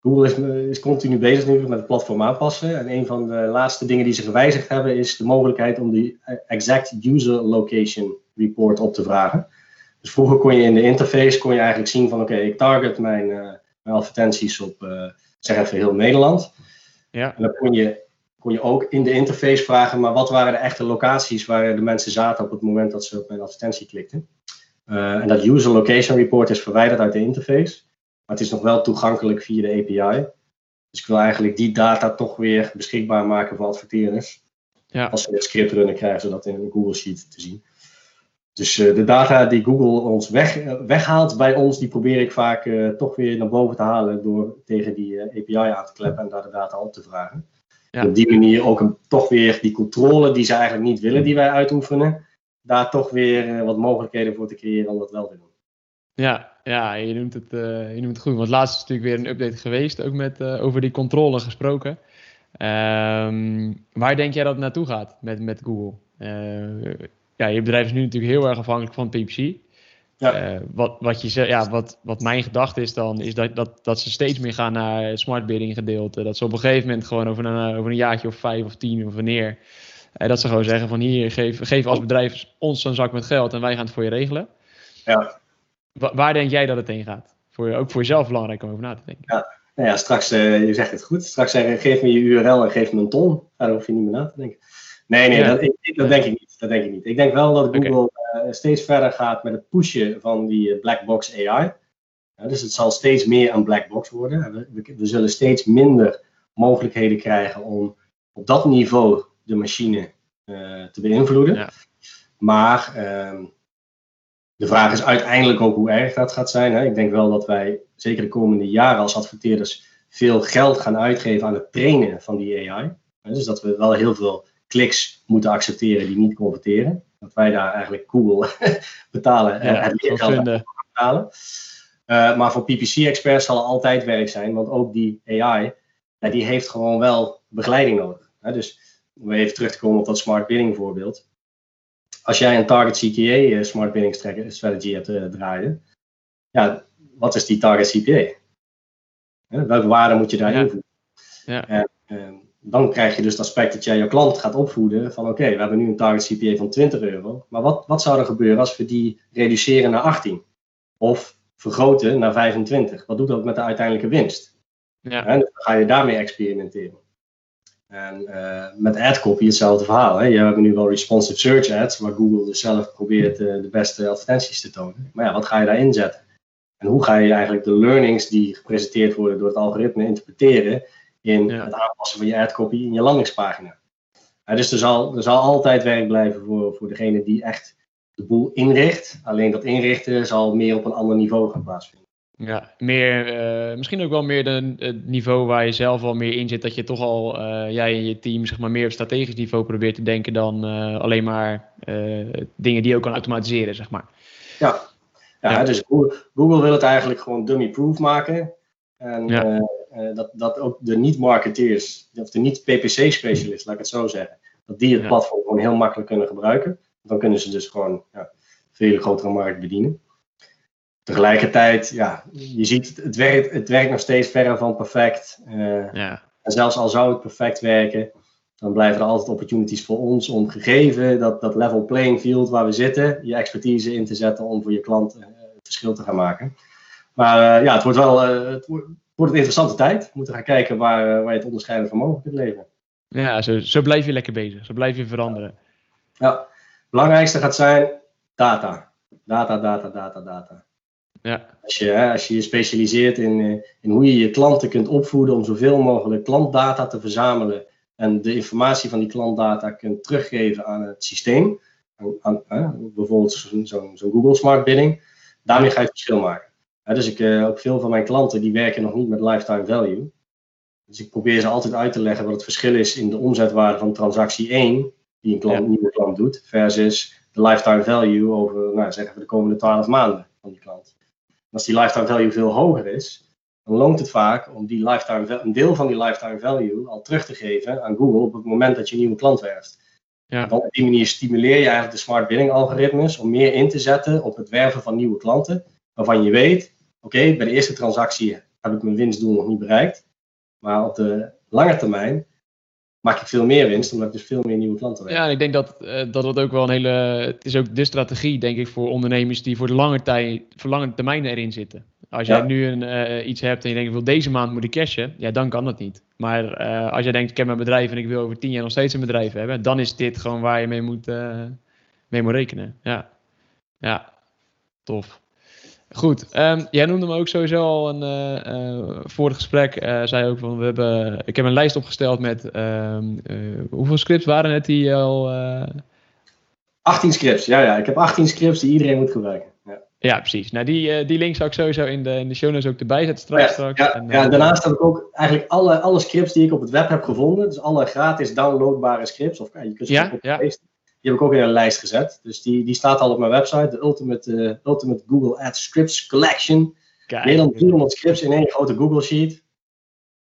Google is, is, continu bezig nu met het platform aanpassen. En een van de laatste dingen die ze gewijzigd hebben is de mogelijkheid om die exact user location report op te vragen. Dus vroeger kon je in de interface kon je eigenlijk zien van oké, ik target mijn, uh, mijn advertenties op zeg even heel Nederland. Ja. En dan kon je, kon je ook in de interface vragen, maar wat waren de echte locaties waar de mensen zaten op het moment dat ze op mijn advertentie klikten. Uh, en dat user location report is verwijderd uit de interface. Maar het is nog wel toegankelijk via de API. Dus ik wil eigenlijk die data toch weer beschikbaar maken voor adverteerders. Ja. Als ze het script runnen, krijgen ze dat in een Google Sheet te zien. Dus uh, de data die Google ons weg, uh, weghaalt bij ons, die probeer ik vaak uh, toch weer naar boven te halen door tegen die API aan te kleppen en daar de data op te vragen. Ja. Op die manier ook een, toch weer die controle die ze eigenlijk niet willen, die wij uitoefenen, daar toch weer wat mogelijkheden voor te creëren om dat wel te doen. Ja, ja je, noemt het, je noemt het goed. Want laatst is natuurlijk weer een update geweest, ook met, over die controle gesproken. Um, waar denk jij dat het naartoe gaat met, met Google? Uh, ja, je bedrijf is nu natuurlijk heel erg afhankelijk van PPC. Ja. wat, wat, je, ja, wat, wat mijn gedachte is dan, is dat, dat, dat ze steeds meer gaan naar smart bidding gedeelte. Dat ze op een gegeven moment gewoon over een, over een jaartje of vijf of tien of wanneer uh, dat ze gewoon zeggen van hier, geef, geef als bedrijf ons een zak met geld en wij gaan het voor je regelen. Ja. Wa waar denk jij dat het heen gaat? Voor, ook voor jezelf belangrijk om over na te denken. Ja, nou ja straks, uh, je zegt het goed, straks zeggen geef me je URL en geef me een ton. Daar hoef je niet meer na te denken. Nee, nee, ja. dat, dat, denk ik niet. Dat denk ik niet. Ik denk wel dat Google okay. uh, steeds verder gaat met het pushen van die black box AI. Dus het zal steeds meer een black box worden. We, we, we zullen steeds minder mogelijkheden krijgen om op dat niveau de machine uh, te beïnvloeden. Ja. Maar uh, de vraag is uiteindelijk ook hoe erg dat gaat zijn. Hè. Ik denk wel dat wij zeker de komende jaren als adverteerders veel geld gaan uitgeven aan het trainen van die AI. Dus dat we wel heel veel kliks moeten accepteren die niet converteren. Dat wij daar eigenlijk Google betalen en ja, het leergeld betalen. Uh, maar voor PPC-experts zal altijd werk zijn, want ook die AI, ja, die heeft gewoon wel begeleiding nodig. Hè. Dus om even terug te komen op dat smart bidding voorbeeld. Als jij een target CTA smart bidding strategy hebt uh, draaien, ja, wat is die target CPA? Welke waarde moet je daar ja. Ja. En, uh, dan krijg je dus het aspect dat jij je klant gaat opvoeden van oké, okay, we hebben nu een target CPA van 20 euro, maar wat, wat zou er gebeuren als we die reduceren naar 18? Of vergroten naar 25? Wat doet dat met de uiteindelijke winst? Ja. En dan ga je daarmee experimenteren. En uh, met adcopy hetzelfde verhaal. Hè. Je hebt nu wel responsive search ads, waar Google dus zelf probeert uh, de beste advertenties te tonen. Maar ja, wat ga je daarin zetten? En hoe ga je eigenlijk de learnings die gepresenteerd worden door het algoritme interpreteren in Ja. het aanpassen van je adcopy in je landingspagina? dus er zal, er zal altijd werk blijven voor, voor degene die echt de boel inricht. Alleen dat inrichten zal meer op een ander niveau gaan plaatsvinden. Ja, meer, uh, misschien ook wel meer het niveau waar je zelf al meer in zit. Dat je toch al, uh, jij en je team, zeg maar, meer op strategisch niveau probeert te denken dan uh, alleen maar dingen die je ook kan automatiseren, zeg maar. Ja, ja, ja. dus Google, Google, wil het eigenlijk gewoon dummy-proof maken. En ja. Dat, dat ook de niet-marketeers, of de niet-PPC-specialist, laat ik het zo zeggen, dat die het platform gewoon heel makkelijk kunnen gebruiken. Dan kunnen ze dus gewoon ja, veel grotere markt bedienen tegelijkertijd, ja, je ziet, het werkt, het werkt nog steeds verre van perfect. Uh, ja. En zelfs al zou het perfect werken, dan blijven er altijd opportunities voor ons om gegeven dat, dat level playing field waar we zitten, je expertise in te zetten om voor je klant uh, het verschil te gaan maken. Maar uh, ja, het wordt wel het wordt, een interessante tijd. We moeten gaan kijken waar, waar je het onderscheidend vermogen kunt leveren. Ja, zo, zo blijf je lekker bezig. Zo blijf je veranderen. Ja, het belangrijkste gaat zijn data. Data, data, data, data. Ja. Als, je, als je je specialiseert in, eh, in hoe je je klanten kunt opvoeden om zoveel mogelijk klantdata te verzamelen en de informatie van die klantdata kunt teruggeven aan het systeem, aan, aan, bijvoorbeeld zo'n zo, zo Google Smart Bidding, daarmee ga je het verschil maken. Dus ik, uh, ook veel van mijn klanten die werken nog niet met lifetime value. Dus ik probeer ze altijd uit te leggen wat het verschil is in de omzetwaarde van transactie 1, die een klant, ja. nieuwe klant doet, versus de lifetime value over, nou, zeggen we, de komende 12 maanden van die klant als die lifetime value veel hoger is, dan loont het vaak om die lifetime, een deel van die lifetime value al terug te geven aan Google op het moment dat je een nieuwe klant werft. Ja. Dan op die manier stimuleer je eigenlijk de smart bidding algoritmes om meer in te zetten op het werven van nieuwe klanten, waarvan je weet, oké, bij de eerste transactie heb ik mijn winstdoel nog niet bereikt, maar op de lange termijn maak ik veel meer winst, omdat ik dus veel meer nieuwe klanten heb. Ja, en ik denk dat, uh, dat ook wel een hele. Het is ook de strategie, denk ik, voor ondernemers die voor de lange, tijd, voor lange termijn erin zitten. Als jij nu een, uh, iets hebt en je denkt, ik wil deze maand moet ik cashen, ja, dan kan dat niet. Maar uh, als jij denkt, ik heb mijn bedrijf en ik wil over tien jaar nog steeds een bedrijf hebben, dan is dit gewoon waar je mee moet, mee moet rekenen. Ja, ja, tof. Goed, um, jij noemde me ook sowieso al een, uh, uh, voor het gesprek, uh, zei ook van we hebben, ik heb een lijst opgesteld met ehm, hoeveel scripts waren het die al? 18 scripts, ja, ja, ik heb 18 scripts die iedereen moet gebruiken. Ja, ja precies. Nou, die, die link zou ik sowieso in de, in de show notes ook erbij zetten straks. Ja, straks. ja, en, ja daarnaast heb ik ook eigenlijk alle, alle scripts die ik op het web heb gevonden, dus alle gratis downloadbare scripts, of je kunt ze ja, ja. Die heb ik ook in een lijst gezet. Dus die, die staat al op mijn website. De Ultimate, uh, Ultimate Google Ads Scripts Collection. Kijk. Meer dan 300 scripts in één grote Google Sheet.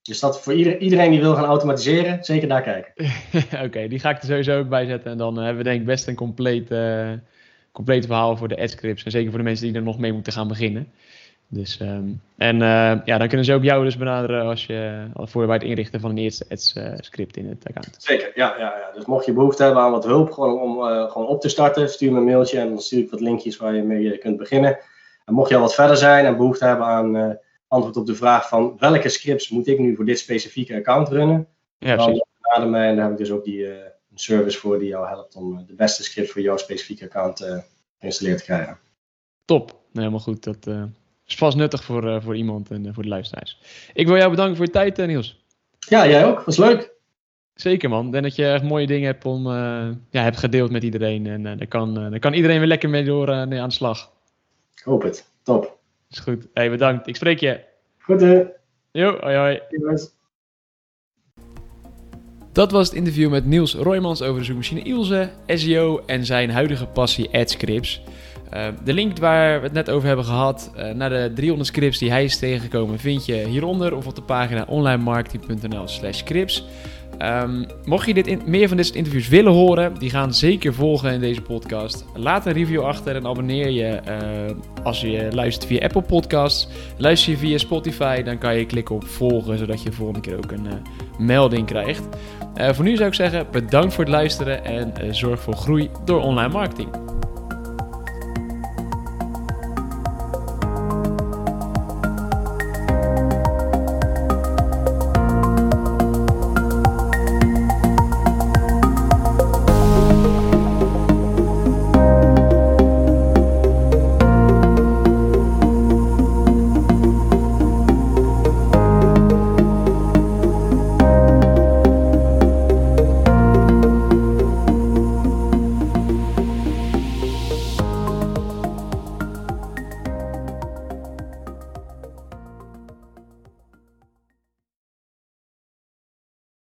Dus dat voor ieder, iedereen die wil gaan automatiseren, zeker daar kijken. Oké, die ga ik er sowieso ook bij zetten. En dan hebben we denk ik best een compleet, uh, compleet verhaal voor de ad scripts. En zeker voor de mensen die er nog mee moeten gaan beginnen. Dus, um, en uh, ja, dan kunnen ze ook jou dus benaderen als je, voor bij het inrichten van een eerste ads uh, script in het account. Zeker, ja, ja, ja. Dus mocht je behoefte hebben aan wat hulp gewoon om uh, gewoon op te starten, stuur me een mailtje en dan stuur ik wat linkjes waar je mee kunt beginnen. En mocht je al wat verder zijn en behoefte hebben aan antwoord op de vraag van welke scripts moet ik nu voor dit specifieke account runnen, ja, dan benader mij en daar heb ik dus ook die, een service voor die jou helpt om de beste script voor jouw specifieke account geïnstalleerd te krijgen. Top, helemaal goed. Dat is vast nuttig voor, uh, voor iemand en uh, voor de luisteraars. Ik wil jou bedanken voor je tijd, uh, Niels. Ja, jij ook. Was leuk. Zeker man. Ik denk dat je echt mooie dingen hebt, om, ja, hebt gedeeld met iedereen. En daar, kan, daar kan iedereen weer lekker mee door aan de slag. Ik hoop het. Top. Is goed. Hey, bedankt. Ik spreek je. Goed hè. Jo, hoi hoi. Dat was het interview met Niels Roymans over de zoekmachine Ilse, SEO en zijn huidige passie AdScripts. Uh, de link waar we het net over hebben gehad, uh, naar de 300 scripts die hij is tegengekomen, vind je hieronder of op de pagina onlinemarketing.nl slash scripts. Um, mocht je dit meer van dit soort interviews willen horen, die gaan zeker volgen in deze podcast. Laat een review achter en abonneer je uh, als je luistert via Apple Podcasts. Luister je via Spotify, dan kan je klikken op volgen, zodat je de volgende keer ook een melding krijgt. voor nu zou ik zeggen, bedankt voor het luisteren en zorg voor groei door online marketing.